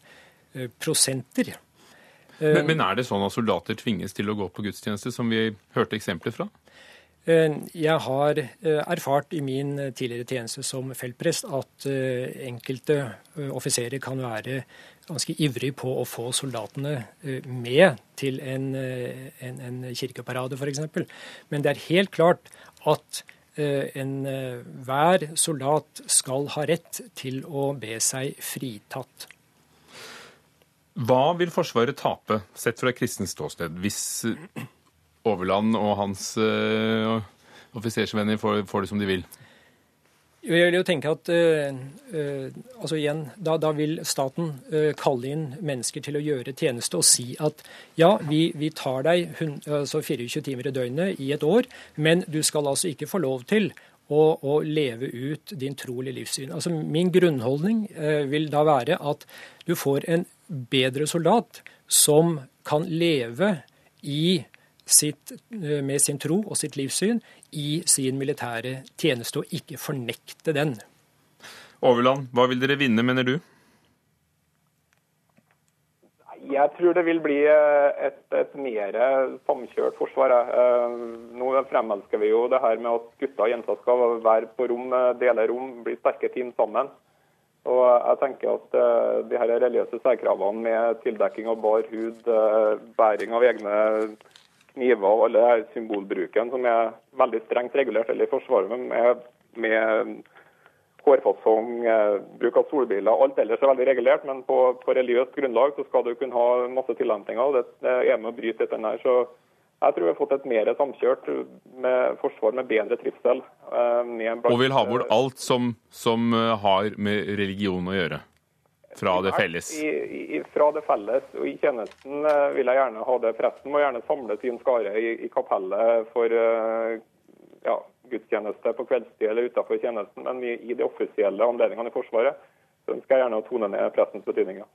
prosenter. Men, men, er det sånn at soldater tvinges til å gå på gudstjeneste, som vi hørte eksempler fra? Jeg har erfart i min tidligere tjeneste som feltprest at enkelte offiserer kan være ganske ivrig på å få soldatene eh, med til en, eh, en, en kirkeparade, f.eks. Men det er helt klart at eh, enhver soldat skal ha rett til å be seg fritatt. Hva vil Forsvaret tape, sett fra kristent ståsted, hvis Overland og hans offisersvenner får, det som de vil? Jeg vil jo tenke at uh, uh, altså igjen, da, da vil staten uh, kalle inn mennesker til å gjøre tjeneste og si at ja, vi, vi tar deg altså 24 timer i døgnet i et år, men du skal altså ikke få lov til å, å leve ut din tro livssyn. Altså Min grunnholdning vil da være at du får en bedre soldat som kan leve i sitt, med sin tro og sitt livssyn i sin militære tjeneste, og ikke fornekte den. Overland, hva vil dere vinne, mener du? Jeg tror det vil bli eh, et, et mer samkjørt forsvar. Eh, nå fremelsker vi jo det her med at gutter og jenter skal være på rom, dele rom, bli sterke team sammen. Og jeg tenker at de her religiøse særkravene med tildekking av bar hud, bæring av egne kniver og alle her symbolbruken som er veldig strengt regulert eller i Forsvaret med, med hårfasong, eh, bruk av solbriller. Alt ellers er veldig regulert, men på, på religiøst grunnlag så skal du kunne ha masse tillempninger. Det, det er med å bryte dette her. Så jeg tror vi har fått et mer samkjørt med forsvar med bedre trivsel. Eh, og vil ha bort alt som, som eh, har med religion å gjøre? Fra det felles? I, i, fra det felles. Og i tjenesten eh, vil jeg gjerne ha det. Presten må gjerne samle sin skare i, i kapellet for uh, ja, gudstjeneste på kveldstid eller utenfor tjenesten. Men i, i de offisielle anledningene i Forsvaret så ønsker jeg gjerne å tone ned prestens betydninger.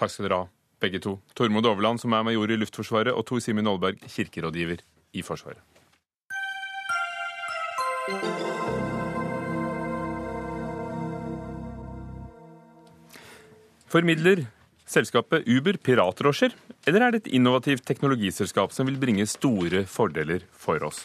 Takk skal dere ha, begge to. Tormod Overland, som er major i Luftforsvaret, og Tor Simen Aalberg, kirkerådgiver i Forsvaret. Formidler selskapet Uber piratdrosjer, eller er det et innovativt teknologiselskap som vil bringe store fordeler for oss?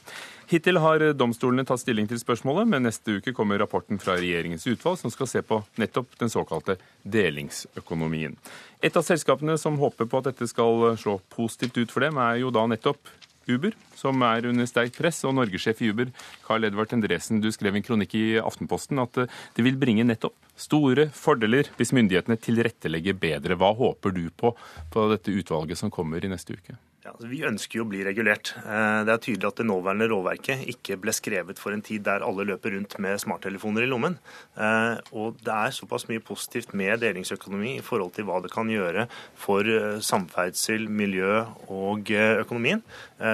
Hittil har domstolene tatt stilling til spørsmålet, men neste uke kommer rapporten fra regjeringens utvalg som skal se på nettopp den såkalte delingsøkonomien. Et av selskapene som håper på at dette skal slå positivt ut for dem, er jo da nettopp Uber, som er under sterkt press. Og norgessjef i Uber, Carl Edvard Endresen, du skrev en kronikk i Aftenposten at eh, det vil bringe nettopp store fordeler hvis myndighetene tilrettelegger bedre. Hva håper du på på dette utvalget som kommer i neste uke? Ja, altså vi ønsker jo å bli regulert. Eh, det er tydelig at det nåværende lovverket ikke ble skrevet for en tid der alle løper rundt med smarttelefoner i lommen. Eh, og det er såpass mye positivt med delingsøkonomi i forhold til hva det kan gjøre for eh, samferdsel, miljø og økonomien.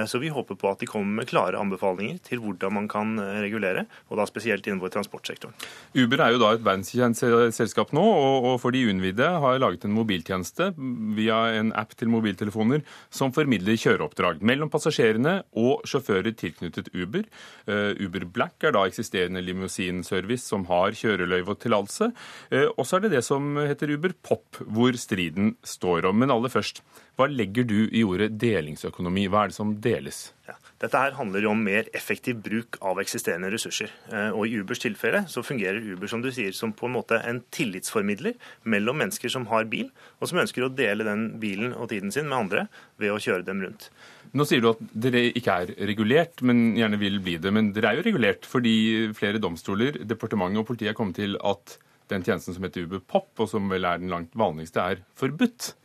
Så vi håper på at de kommer med klare anbefalinger til hvordan man kan regulere, og da spesielt innenfor transportsektoren. Uber er jo da et verdenskjent selskap nå, og for de uinnvidde har laget en mobiltjeneste via en app til mobiltelefoner som formidler formidler kjøreoppdrag mellom passasjerene og sjåfører tilknyttet Uber. Eh, Uber Black er da eksisterende limousinservice som har kjøreløyve og tillatelse. Eh, og så er det det som heter Uber Pop, hvor striden står om. Men aller først, hva legger du i ordet delingsøkonomi? Hva er det som deles? Ja. Dette her handler jo om mer effektiv bruk av eksisterende ressurser. Eh, og I Ubers tilfelle så fungerer Uber som du sier, som på en måte en tillitsformidler mellom mennesker som har bil, og som ønsker å dele den bilen og tiden sin med andre ved å kjøre dem rundt. Nå sier du at dere ikke er regulert, men gjerne vil bli det. Men dere er jo regulert fordi flere domstoler, departementet og politiet er kommet til at den tjenesten som heter Uber Pop, og som vel er den langt vanligste, er forbudt.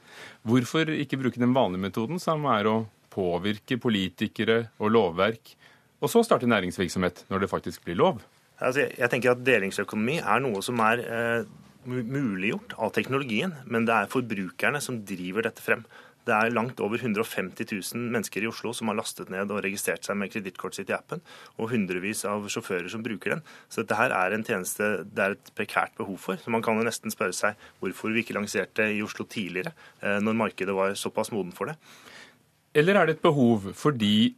Hvorfor ikke bruke den vanlige metoden, som er å påvirke politikere og lovverk, og så starte næringsvirksomhet når det faktisk blir lov? Altså, jeg tenker at Delingsøkonomi er noe som er eh, muliggjort av teknologien, men det er forbrukerne som driver dette frem. Det er langt over 150 000 mennesker i Oslo som har lastet ned og registrert seg med kredittkortet sitt i appen, og hundrevis av sjåfører som bruker den. Så dette her er en tjeneste det er et prekært behov for. Så man kan jo nesten spørre seg hvorfor vi ikke lanserte i Oslo tidligere, eh, når markedet var såpass moden for det. Eller er det et behov fordi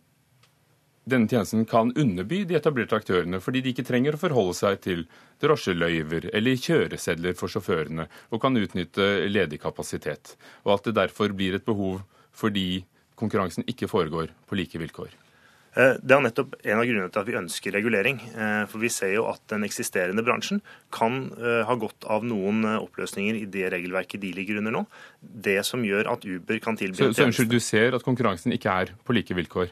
denne tjenesten kan underby de etablerte aktørene, fordi de ikke trenger å forholde seg til drosjeløyver eller kjøresedler for sjåførene, og kan utnytte ledig kapasitet, og at det derfor blir et behov fordi konkurransen ikke foregår på like vilkår? Eh, det er nettopp en av grunnene til at vi ønsker regulering. Eh, for vi ser jo at den eksisterende bransjen kan eh, ha godt av noen oppløsninger i det regelverket de ligger under nå. Det som gjør at Uber kan tilby Så, så unnskyld, du ser at konkurransen ikke er på like vilkår?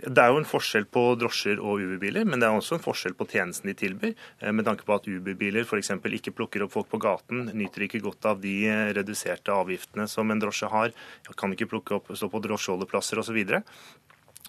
Det er jo en forskjell på drosjer og Uber-biler, men det er også en forskjell på tjenesten de tilbyr. Med tanke på at Uber-biler f.eks. ikke plukker opp folk på gaten, nyter ikke godt av de reduserte avgiftene som en drosje har, kan ikke plukke opp, stå på drosjeholdeplasser osv.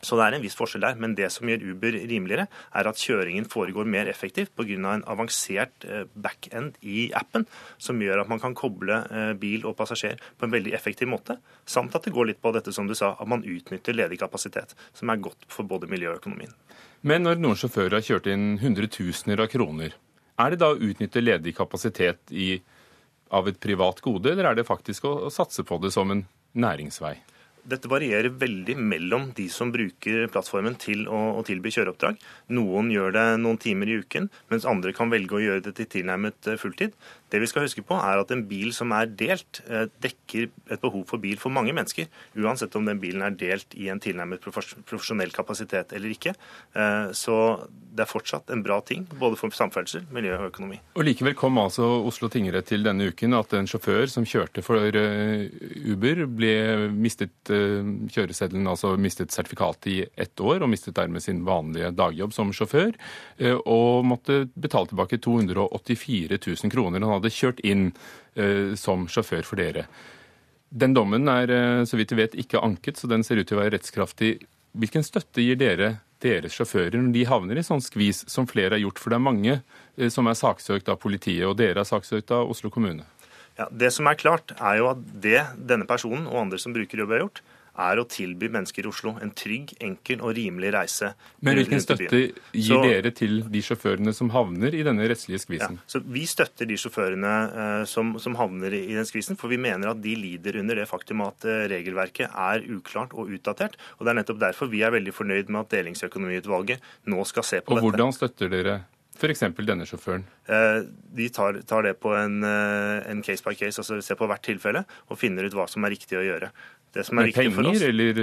Så det er en viss forskjell der. Men det som gjør Uber rimeligere, er at kjøringen foregår mer effektivt pga. en avansert backend back-end i appen, som gjør at man kan koble eh, bil og passasjer på en veldig effektiv måte. Samt at det går litt på dette som du sa, at man utnytter ledig kapasitet, som er godt for både miljøet og økonomien. Men når noen sjåfører har kjørt inn hundretusener av kroner, er det da å utnytte ledig kapasitet i, av et privat gode, eller er det faktisk å, å satse på det som en næringsvei? Dette varierer veldig mellom de som bruker plattformen til å, å, tilby kjøreoppdrag. Noen gjør det noen timer i uken, mens andre kan velge å gjøre det til tilnærmet eh, fulltid. Det vi skal huske på, er at en bil som er delt, eh, dekker et behov for bil for mange mennesker. Uansett om den bilen er delt i en tilnærmet profesjonell kapasitet eller ikke. Eh, så det er fortsatt en bra ting, både for samferdsel, miljø og økonomi. Og Likevel kom altså Oslo tingrett til denne uken at en sjåfør som kjørte for eh, Uber, ble mistet kjøreseddelen, altså mistet sertifikatet i ett år, og mistet dermed sin vanlige dagjobb som sjåfør, og måtte betale tilbake 284 000 kroner. Han hadde kjørt inn eh, som sjåfør for dere. Den dommen er eh, så vidt vi vet ikke anket, så den ser ut til å være rettskraftig. Hvilken støtte gir dere deres sjåfører når de havner i sånn skvis som flere har gjort? For det er mange eh, som er saksøkt av politiet, og dere er saksøkt av Oslo kommune. Ja, det som er klart, er jo at det denne personen og andre som bruker jobb har gjort, er å tilby mennesker i Oslo en trygg, enkel og rimelig reise. Men hvilken støtte gir så, dere til de sjåførene som havner i denne rettslige skvisen? Ja, så Vi støtter de sjåførene eh, som, som, havner i, i den skvisen, for vi mener at de lider under det faktum at eh, regelverket er uklart og utdatert. og Det er nettopp derfor vi er veldig fornøyd med at Delingsøkonomiutvalget nå skal se på og dette. Og Hvordan støtter dere f.eks. denne sjåføren? Vi tar, tar, det på en, en case by case, altså ser på hvert tilfelle og finner ut hva som er riktig å gjøre. Det som er med penger, oss, eller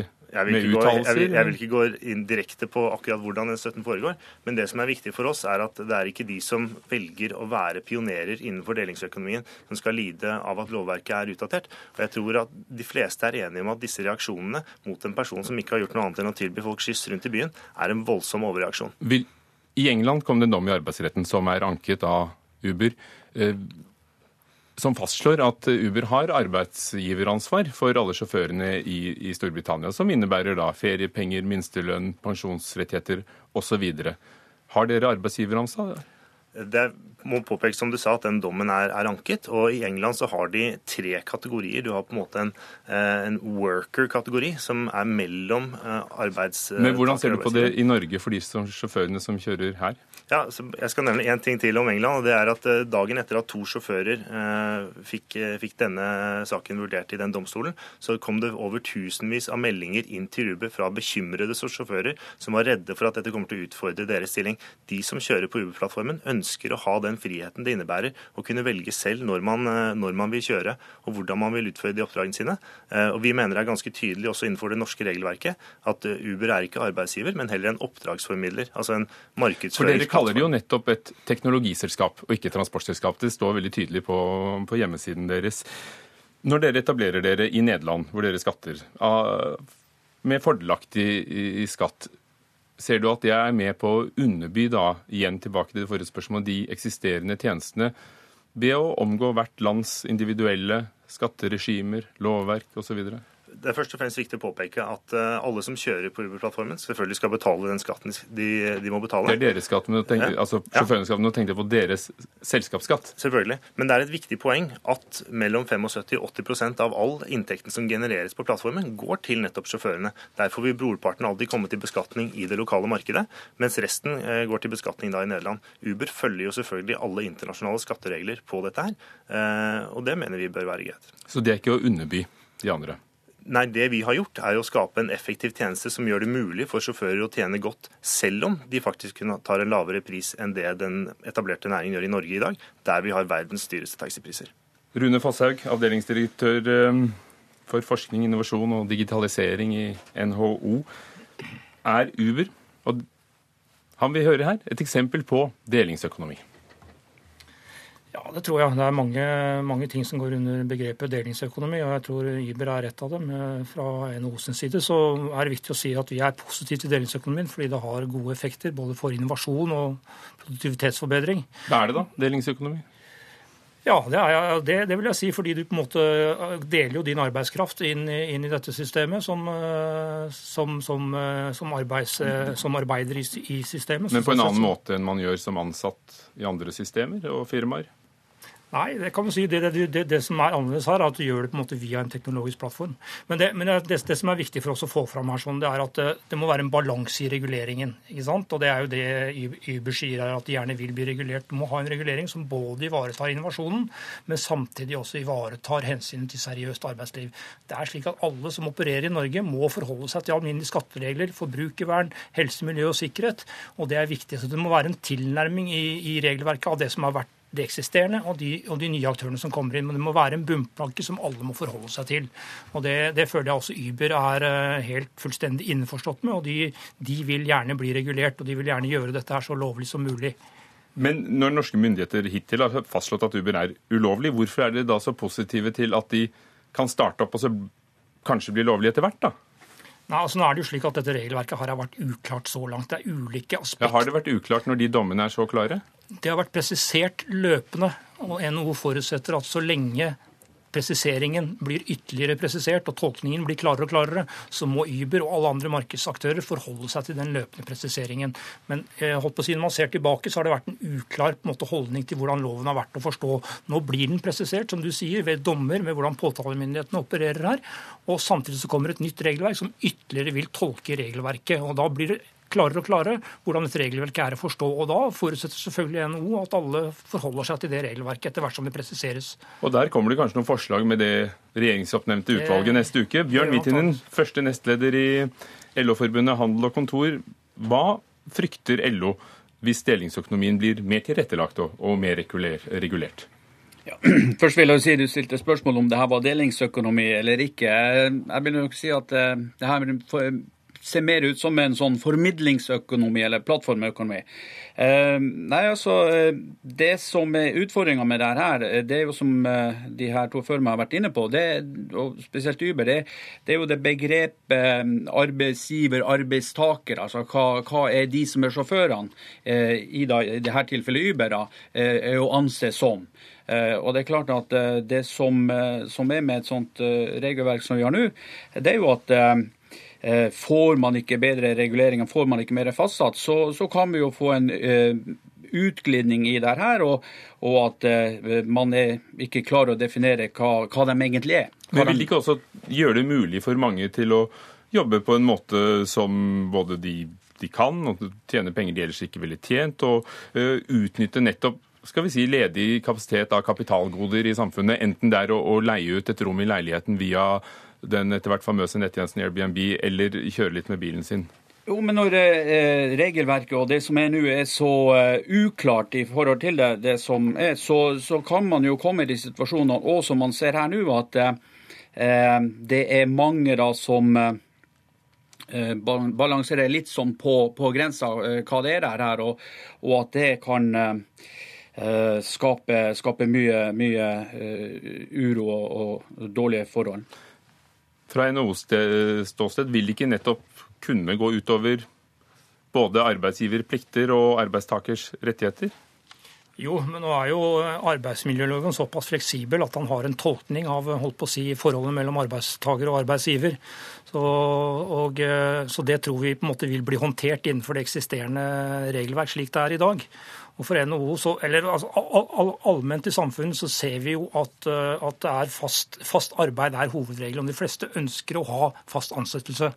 med uttalelser? Jeg, jeg, vil ikke gå inn direkte på akkurat hvordan den støtten foregår. Men det som er viktig for oss, er at det er ikke de som velger å være pionerer innenfor delingsøkonomien, som skal lide av at lovverket er utdatert. Og jeg tror at de fleste er enige om at disse reaksjonene mot en person som ikke har gjort noe annet enn å tilby folk skyss rundt i byen, er en voldsom overreaksjon. I England kom det en dom i arbeidsretten som er anket av Uber. Eh, som fastslår at Uber har arbeidsgiveransvar for alle sjåførene i, i Storbritannia, som innebærer da feriepenger, minstelønn, pensjonsrettigheter osv. Har dere arbeidsgiveransvar? Det må påpeke som du sa, at den dommen er, er, anket. og I England så har de tre kategorier. Du har på en måte en, eh, en worker-kategori som er mellom eh, arbeids... Men Hvordan ser du på det i Norge for de som, sjåførene som kjører her? Ja, Jeg skal nevne én ting til om England. og det er at eh, Dagen etter at to sjåfører eh, fikk, eh, fikk, denne saken vurdert i den domstolen, så kom det over tusenvis av meldinger inn til Uber fra bekymrede sjåfører som var redde for at dette kommer til å utfordre deres stilling. De som kjører på Uber-plattformen, ønsker å ha den friheten det innebærer å kunne velge selv når man, når man, vil kjøre og hvordan man vil utføre de oppdragene sine. Og Vi mener det er ganske tydelig også innenfor det norske regelverket at Uber er ikke arbeidsgiver, men heller en oppdragsformidler. altså en For Dere kaller det jo nettopp et teknologiselskap og ikke transportselskap. Det står veldig tydelig på, på hjemmesiden deres. Når dere etablerer dere i Nederland, hvor dere skatter med fordelaktig skatt, ser du at det er med på å underby da, igjen tilbake til det forrige spørsmålet, de eksisterende tjenestene ved å omgå hvert lands individuelle skatteregimer, lovverk osv.? Det er først og fremst viktig å påpeke at uh, alle som kjører på Uber-plattformen, selvfølgelig skal betale den skatten de, de må betale. Det er deres skatt, men tenker, ja. altså sjåførenes skatt, nå tenkte jeg på deres selskapsskatt. Selvfølgelig. Men det er et viktig poeng at mellom 75 og 80% av all inntekten som genereres på plattformen, går til nettopp sjåførene. Derfor vil brorparten alltid komme til beskatning i det lokale markedet, mens resten uh, går til beskatning da i Nederland. Uber følger jo selvfølgelig alle internasjonale skatteregler på dette her, uh, og det mener vi bør være greit. Så det er ikke å underby de andre? Nei, Det vi har gjort, er å skape en effektiv tjeneste som gjør det mulig for sjåfører å tjene godt, selv om de faktisk tar en lavere pris enn det den etablerte næringen gjør i Norge i dag, der vi har verdens dyreste taxipriser. Rune Fosshaug, avdelingsdirektør eh, for forskning, innovasjon og digitalisering i NHO. Er Uber, og han vil høre her, et eksempel på delingsøkonomi? Ja, det tror jeg. Det er mange, mange, ting som går under begrepet delingsøkonomi, og jeg tror Iber er ett av dem. Eh, fra NHO sin side så er det viktig å si at vi er positive til delingsøkonomien fordi det har gode effekter både for innovasjon og produktivitetsforbedring. Hva er det da, delingsøkonomi? Ja, det, er, det, det, vil jeg si, fordi du på en måte deler jo din arbeidskraft inn, inn i dette systemet som, som, som, som, arbeids, som arbeider i, i, systemet. Men på en annen måte enn man gjør som ansatt i andre systemer og firmaer? Nei, det kan du si. Det, det, det, det, som er annerledes her, er at du gjør det på en måte via en teknologisk plattform. Men, men det, som er viktig for oss å få fram her, sånn, det er at det, må være en balanse i reguleringen. ikke sant? Og det er jo det Uber sier, her, at de gjerne vil bli regulert. Du må ha en regulering som både ivaretar innovasjonen, men samtidig også ivaretar hensynet til seriøst arbeidsliv. Det er slik at alle som opererer i Norge, må forholde seg til alminnelige skatteregler, forbrukervern, helse, miljø og sikkerhet. Og det er viktig. Så det må være en tilnærming i, i regelverket av det som har vært det eksisterende og de, og de, nye aktørene som kommer inn. Men det må være en bunnplanke som alle må forholde seg til. Og Det, det føler jeg også Uber er eh, helt fullstendig innforstått med. og de, de, vil gjerne bli regulert, og de vil gjerne gjøre dette her så lovlig som mulig. Men når norske myndigheter hittil har fastslått at Uber er ulovlig, hvorfor er dere da så positive til at de kan starte opp og så kanskje bli lovlig etter hvert, da? Nei, altså nå er det jo slik at Dette regelverket har vært uklart så langt. Det er ulike aspekter. Ja, har det vært uklart når de dommene er så klare? Det har vært presisert løpende. og NHO forutsetter at så lenge presiseringen blir ytterligere presisert og tolkningen blir klarere og klarere, så må Uber og alle andre markedsaktører forholde seg til den løpende presiseringen. Men eh, holdt på å si, når man ser tilbake, så har det vært en uklar en måte, holdning til hvordan loven har vært å forstå. Nå blir den presisert, som du sier, ved dommer med hvordan påtalemyndighetene opererer her. Og samtidig så kommer et nytt regelverk som ytterligere vil tolke regelverket. og da blir det klarere og klarere hvordan dette regelverket er å forstå. Og Da forutsetter selvfølgelig NHO at alle forholder seg til det regelverket etter hvert som det presiseres. Og Der kommer det kanskje noen forslag med det regjeringsoppnevnte utvalget neste uke. Bjørn Vitinen, første nestleder i LO-forbundet Handel og Kontor. Hva frykter LO hvis delingsøkonomien blir mer tilrettelagt og mer regulert? Ja. Først vil jeg si Du stilte spørsmål om det her var delingsøkonomi eller ikke. Jeg vil nok si at eh, det her ser mer ut som en sånn formidlingsøkonomi eller plattformøkonomi. Eh, nei, altså, eh, Det som er utfordringa med det her, eh, det er jo som eh, de her to før meg har vært inne på, det, og spesielt Uber, det, det er jo det begrepet arbeidsgiver, arbeidstaker. Altså hva, hva er de som er sjåførene, eh, i, da, i dette tilfellet Uber, da, er å anse som. Og Det er klart at det som, som er med et sånt regelverk som vi har nå, det er jo at får man ikke bedre reguleringer, får man ikke mer fastsatt, så, så kan vi jo få en uh, utglidning i det her, og, og at uh, man ikke klarer å definere hva, hva de egentlig er. Hva Men vil det ikke også gjøre det mulig for mange til å jobbe på en måte som både de, de kan, og tjene penger de ellers ikke ville tjent, og uh, utnytte nettopp skal vi si, ledig kapasitet av kapitalgoder i samfunnet, enten det er å, å leie ut et rom i leiligheten via den etter hvert famøse nettjenesten Airbnb, eller kjøre litt med bilen sin? Jo, men når eh, regelverket og det som er nå er så eh, uklart i forhold til det, det som er, så, så, kan man jo komme i de situasjonene, og som man ser her nå, at eh, det er mange da som uh, balanserer litt sånn på, på grensa hva det er her, og, og at det kan skape, skape, mye, mye uro og, og dårlige forhold. Fra NHOs ståsted vil ikke nettopp kunne gå utover både arbeidsgiverplikter og arbeidstakers rettigheter? Jo, men nå er jo arbeidsmiljøloven såpass fleksibel at han har en tolkning av holdt på å si, forholdet mellom arbeidstaker og arbeidsgiver. Så, og, så det tror vi på en måte vil bli håndtert innenfor det eksisterende regelverk slik det er i dag. Og for NHO, så, eller altså, all, Allment i samfunnet så ser vi jo at, eh, at det er fast, fast arbeid er hovedregelen. De fleste ønsker å ha fast ansettelse.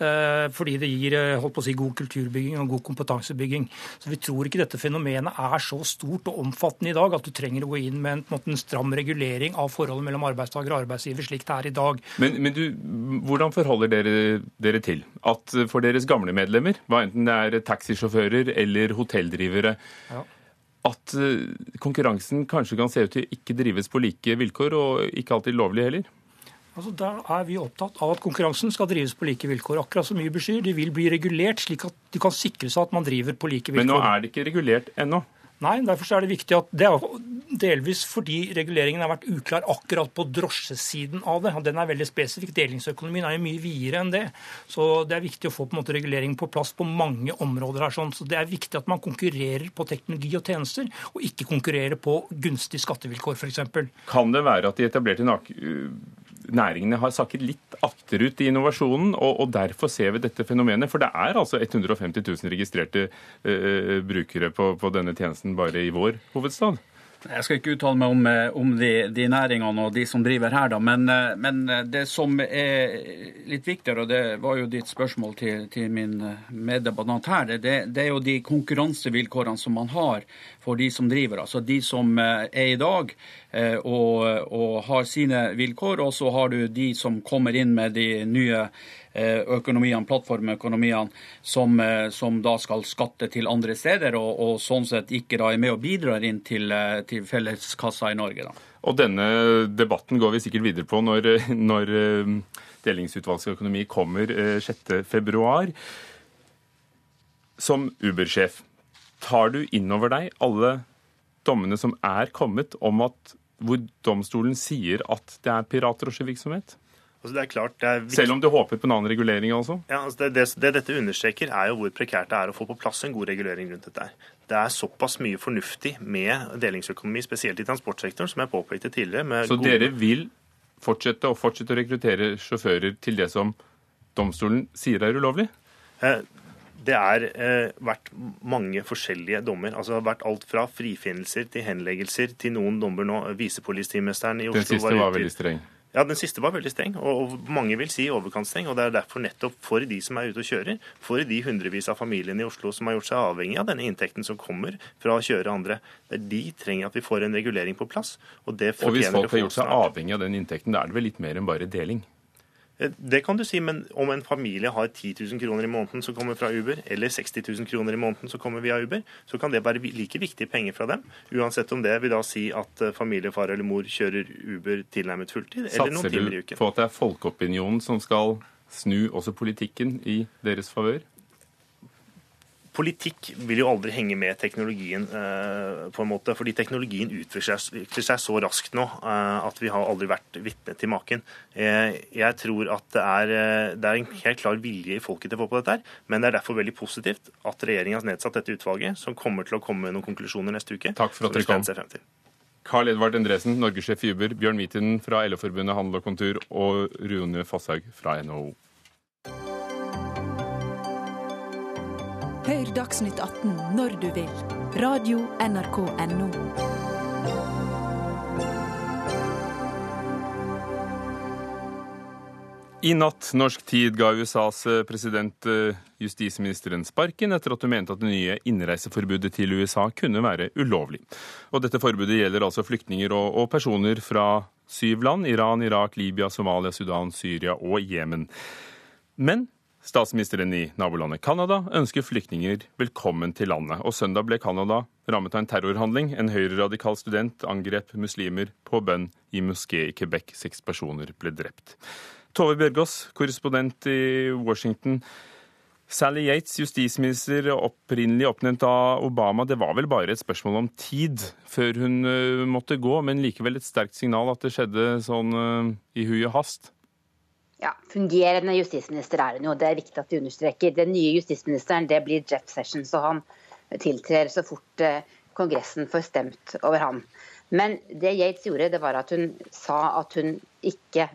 Eh, fordi det gir eh, holdt på å si, god kulturbygging og god kompetansebygging. Så Vi tror ikke dette fenomenet er så stort og omfattende i dag at du trenger å gå inn med en, måte, en stram regulering av forholdet mellom arbeidstaker og arbeidsgiver, slik det er i dag. Men, men du, hvordan forholder dere dere til at for deres gamle medlemmer, hva enten det er taxisjåfører eller hotelldrivere, ja at eh, konkurransen kanskje kan se ut til ikke drives på like vilkår, og ikke alltid lovlig heller? Altså, Da er vi opptatt av at konkurransen skal drives på like vilkår. Akkurat som Uber sier, de vil bli regulert slik at de kan sikre seg at man driver på like vilkår. Men nå er det ikke regulert ennå? Nei, derfor er det viktig at det er, delvis fordi reguleringen har vært uklar akkurat på drosjesiden av det. Den er veldig spesifikk. Delingsøkonomien er jo mye videre enn det. Så det er viktig å få på en måte regulering på plass på mange områder her. sånn. Så det er viktig at man konkurrerer på teknologi og tjenester, og ikke konkurrerer på gunstige skattevilkår, f.eks. Kan det være at de etablerte næringene har sakket litt akterut i innovasjonen, og, og, derfor ser vi dette fenomenet. For det er altså 150 000 registrerte uh, brukere på, på denne tjenesten bare i vår hovedstad. Jeg skal ikke uttale meg om, eh, om de, de, næringene og de som driver her, da. Men, eh, men, det som er litt viktigere, og det var jo ditt spørsmål til, til min meddebattant her, det, det, er jo de konkurransevilkårene som man har for de som driver. Altså de som er i dag og, og har sine vilkår, og så har du de som kommer inn med de nye Eh, økonomiene, plattformøkonomiene, som, eh, som, da skal skatte til andre steder, og, og, sånn sett ikke da er med og bidrar inn til, eh, til felleskassa i Norge. da. Og denne debatten går vi sikkert videre på når, når delingsutvalgsøkonomi kommer 6.2. Som Uber-sjef, tar du inn over deg alle dommene som er kommet om at hvor domstolen sier at det er piratdrosjevirksomhet? Altså det er klart, det er Selv om du håper på en annen regulering altså? Ja, altså det, det, det, dette understreker, er jo hvor prekært det er å få på plass en god regulering rundt dette. Det er såpass mye fornuftig med delingsøkonomi, spesielt i transportsektoren, som jeg påpekte tidligere. Så gode... dere vil fortsette å fortsette å rekruttere sjåfører til det som domstolen sier er ulovlig? Eh, det har eh, vært mange forskjellige dommer. altså Det har vært alt fra frifinnelser til henleggelser til noen dommer nå. Visepolitimesteren i Oslo Den siste var, var veldig streng. Ja, Den siste var veldig streng, og mange vil si overkantstreng. og Det er derfor nettopp for de som er ute og kjører, for de hundrevis av familiene i Oslo som har gjort seg avhengig av denne inntekten som kommer fra å kjøre andre, det er de trenger at vi får en regulering på plass. Og, det og hvis folk har gjort seg avhengig av den inntekten, da er det vel litt mer enn bare deling? Eh, det kan du si, men om en familie har 10 000 kroner i måneden som kommer fra Uber, eller 60 000 kroner i måneden som kommer via Uber, så kan det være like viktige penger fra dem. Uansett om det vil da si at eh, familiefar eller mor kjører Uber tilnærmet fulltid, eller noen timer i uken. Satser du på at det er folkeopinionen som skal snu også politikken i deres favør? Politikk vil jo aldri henge med teknologien, eh, på en måte, fordi teknologien utvikler seg, så raskt nå eh, at vi har aldri vært vitne til maken. Eh, jeg tror at det er, det er, en helt klar vilje i folket til å få på dette, her, men det er derfor veldig positivt at regjeringa har nedsatt dette utvalget, som kommer til å komme med noen konklusjoner neste uke. Takk for at dere kom. Carl Edvard Endresen, norgessjef i Uber, Bjørn Mitinen fra LO-forbundet Handel og Kontur og Rune Fosshaug fra NHO. Hør Dagsnytt 18 når du vil. Radio NRK Radio.nrk.no. I natt norsk tid ga USAs eh, president eh, justisministeren sparken etter at hun mente at det nye innreiseforbudet til USA kunne være ulovlig. Og Dette forbudet gjelder altså flyktninger og, og personer fra syv land Iran, Irak, Libya, Somalia, Sudan, Syria og Jemen. Men Statsministeren i nabolandet Canada ønsker flyktninger velkommen til landet. Og søndag ble Canada rammet av en terrorhandling. En høyreradikal student angrep muslimer på bønn i moské i Quebec. Seks personer ble drept. Tove Bjørgaas, korrespondent i Washington. Sally Yates, justisminister opprinnelig oppnevnt av Obama. Det var vel bare et spørsmål om tid før hun eh, måtte gå, men likevel et sterkt signal at det skjedde sånn eh, i hui og hast? Ja, Fungerende justisminister er hun jo, det er viktig at vi understreker. Den nye justisministeren det blir Jeff Sessions, og han tiltrer så fort eh, Kongressen får stemt over ham. Men det Yates gjorde, det var at hun sa at hun ikke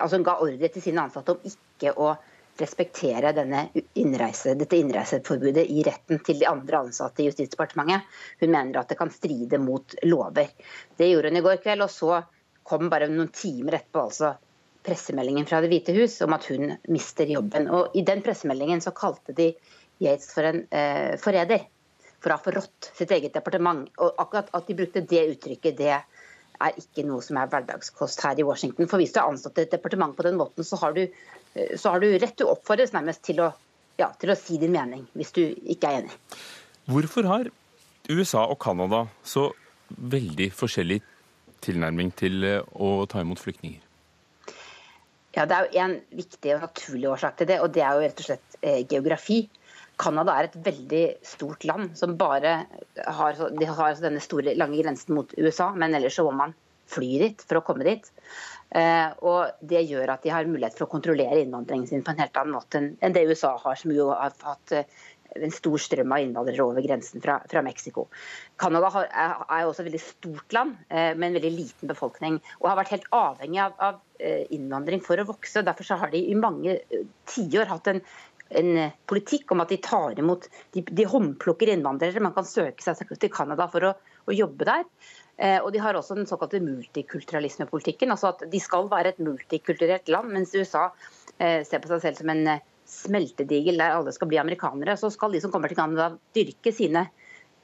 Altså hun ga ordre til sine ansatte om ikke å respektere innreise, dette innreiseforbudet i retten til de andre ansatte i Justisdepartementet. Hun mener at det kan stride mot lover. Det gjorde hun i går kveld, og så kom bare noen timer etterpå altså pressemeldingen fra Det hvite hus om at hun mister jobben. Og I den pressemeldingen så kalte de Yates for en eh, forræder for å ha forrådt sitt eget departement. Og akkurat At de brukte det uttrykket, det er ikke noe som er hverdagskost her i Washington. For hvis du er ansatt et departement på den måten, så har du, eh, så har du rett å oppfordres nærmest til å, ja, til å si din mening, hvis du ikke er enig. Hvorfor har USA og Canada så veldig forskjellig tilnærming til eh, å ta imot flyktninger? Ja, Det er jo en viktig og naturlig årsak til det, og det er jo rett og slett eh, geografi. Canada er et veldig stort land som bare har, de har denne store, lange grensen mot USA, men ellers så må man fly dit for å komme dit. Eh, og Det gjør at de har mulighet for å kontrollere innvandringen sin på en helt annen måte enn det USA har, som jo har hatt eh, en stor strøm av innvandrere over grensen fra, fra Mexico. Canada er også et veldig stort land eh, med en veldig liten befolkning og har vært helt avhengig av, av innvandring for å vokse. Derfor har de i mange tiår hatt en, en politikk om at de tar imot De, de håndplukker innvandrere. Man kan søke seg til Canada for å, å jobbe der. Eh, og de har også den såkalte multikulturalismepolitikken. altså at De skal være et multikulturelt land, mens USA eh, ser på seg selv som en eh, smeltedigel der alle skal bli amerikanere. Så skal de som kommer til Canada dyrke sine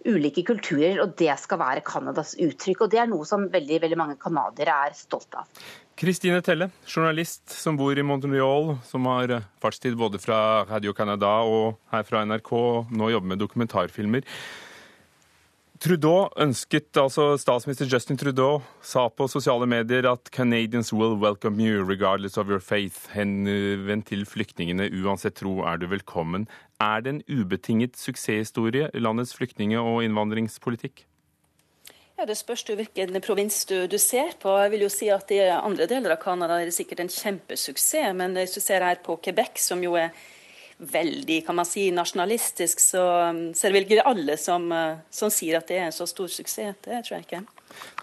ulike kulturer, og det skal være Canadas uttrykk. Og det er noe som veldig, veldig mange canadiere er stolt av. Kristine Telle, journalist som bor i Montreal, som har fartstid både fra Radio Canada og her fra NRK, og nå jobber med dokumentarfilmer. Trudeau ønsket, altså Statsminister Justin Trudeau sa på sosiale medier at 'Canadians will welcome you regardless of your faith'. Henvendt til flyktningene uansett tro er du velkommen. Er det en ubetinget suksesshistorie, landets flyktninge- og innvandringspolitikk? Ja, Det spørs jo hvilken provins du, du, ser på. Jeg vil jo si at I andre deler av Canada er det sikkert en kjempesuksess, men hvis du ser her på Quebec, som jo er veldig kan man si, nasjonalistisk, så, så er det vel ikke alle som, eh, som, sier at det er en så stor suksess. Det tror jeg ikke.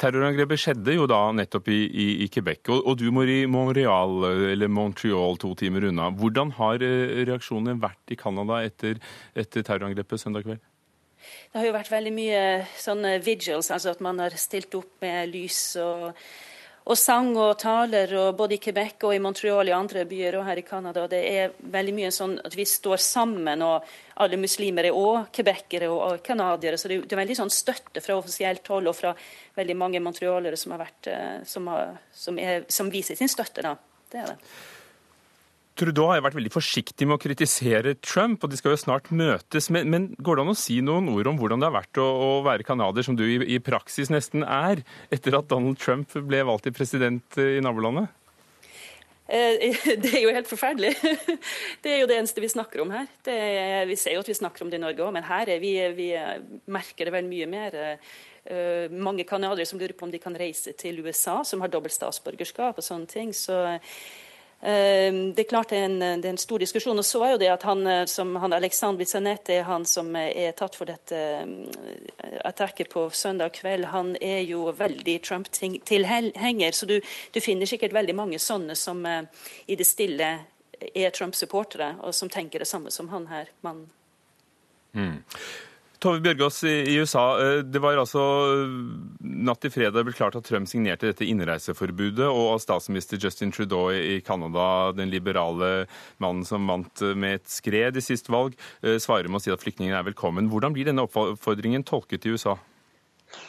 Terrorangrepet skjedde jo da nettopp i, i, i Quebec, og, og, du må i Montreal, eller Montreal to timer unna. Hvordan har eh, reaksjonene vært i Canada etter, etter terrorangrepet søndag kveld? Det har jo vært veldig mye sånne vigils, altså at man har stilt opp med lys og og sang og taler, og både i Quebec og i Montreal i andre byer og her i Canada. Det er veldig mye sånn at vi står sammen, og alle muslimer er òg quebecere og canadiere. Så det er, veldig sånn støtte fra offisielt hold og fra veldig mange montrealere som, har vært, eh, som, har, som, er, som viser sin støtte. da. Det er det. Trudeau har jo vært veldig forsiktig med å kritisere Trump, og de skal jo snart møtes. Men, men går det an å si noen ord om hvordan det har vært å, å være canadier, som du i, i, praksis nesten er, etter at Donald Trump ble valgt til president i nabolandet? Eh, det er jo helt forferdelig. Det er jo det eneste vi snakker om her. Er, vi ser jo at vi snakker om det i Norge òg, men her er vi, vi merker det vel mye mer. Uh, mange canadiere som lurer på om de kan reise til USA, som har dobbelt statsborgerskap og sånne ting. Så det er klart det er, en, det er en stor diskusjon. og så er jo det at han, eh, som han Alexandre er han som er tatt for dette eh, attakket på søndag kveld, han er jo veldig Trump-tilhenger. Så du, du, finner sikkert veldig mange sånne som i det stille er Trump-supportere, og som tenker det samme som han her, mannen. Mm. Tove Bjørgaas i USA. Eh, det var altså eh, natt til fredag ble klart at Trump signerte dette innreiseforbudet, og statsminister Justin Trudeau i Canada, den liberale mannen som vant eh, med et skred i sist valg, svarer med å si at flyktningene er velkommen. Hvordan blir denne oppfordringen tolket i USA?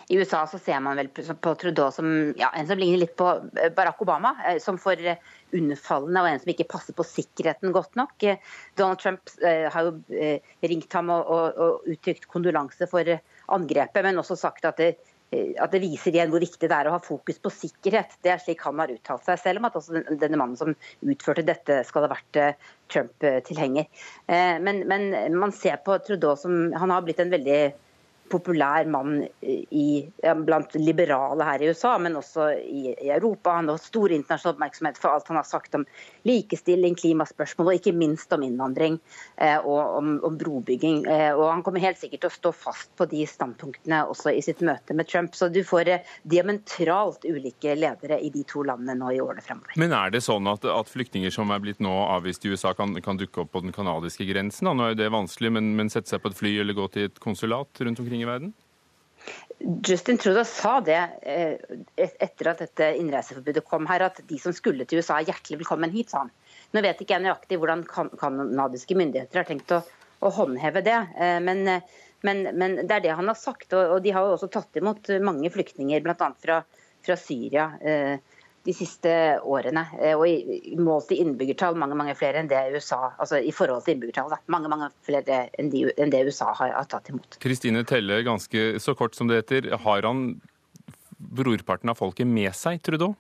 I USA så ser man vel på Trudeau som ja, en som ligner litt på Barack Obama, eh, som for eh, unnfallende og en som ikke passer på sikkerheten godt nok. Eh, Donald Trump har jo ringt ham og, og, og uttrykt kondolanse for angrepet, men også sagt at det, at det viser igjen hvor viktig det er å ha fokus på sikkerhet. Det er slik han har uttalt seg, selv om at også denne mannen som utførte dette, skal ha vært Trump-tilhenger. Men, men, man ser på Trudeau som Han har blitt en veldig populær mann i, blant liberale her i USA, men også i, i, Europa. Han har stor internasjonal oppmerksomhet for alt han har sagt om likestilling, klimaspørsmål og ikke minst om innvandring eh, og om, om brobygging. Eh, og Han kommer helt sikkert til å stå fast på de standpunktene også i sitt møte med Trump. Så du får eh, diametralt ulike ledere i de to landene nå i årene fremover. Men er det sånn at, at flyktninger som er blitt nå avvist i USA, kan, kan dukke opp på den canadiske grensen? Nå er jo det vanskelig, men, men sette seg på et fly eller gå til et konsulat rundt omkring i verden? Justin Trudeau sa det eh, etter at dette innreiseforbudet kom her, at de som skulle til USA er hjertelig velkommen hit, sa han. Nå vet ikke jeg nøyaktig hvordan canadiske myndigheter har tenkt å, å håndheve det, eh, men, men, men, det er det han har sagt. Og, de har jo også tatt imot mange flyktninger, bl.a. Fra, fra Syria. Eh, de siste årene. Eh, og målt i innbyggertall mange mange flere enn det USA altså i forhold til innbyggertall, da, mange mange flere enn, de, enn det USA har, har tatt imot. Kristine Telle, ganske så kort som det heter. Har han brorparten av folket med seg, Trudeau?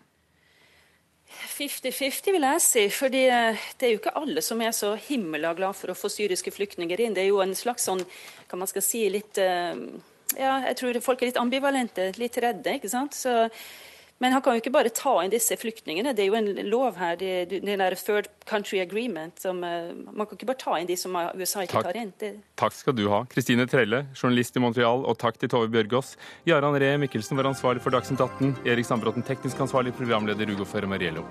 50-50, vil jeg si. fordi eh, det er jo ikke alle som er så himla glad for å få syriske flyktninger inn. Det er jo en slags sånn, kan man skal si, litt eh, Ja, jeg tror folk er litt ambivalente, litt redde. ikke sant? Så men han kan jo ikke bare ta inn disse flyktningene. Det er jo en lov her, det, det der Third Country Agreement. Som, eh, man kan ikke bare ta inn de som USA ikke takk. tar inn. Det... Takk skal du ha. Kristine Trelle, journalist i Montreal, og takk til Tove Bjørgaas. Jaran Ree Mikkelsen var ansvarlig for Dagsnytt 18. Erik Sandbråten, teknisk ansvarlig, programleder Rugo Fermariello.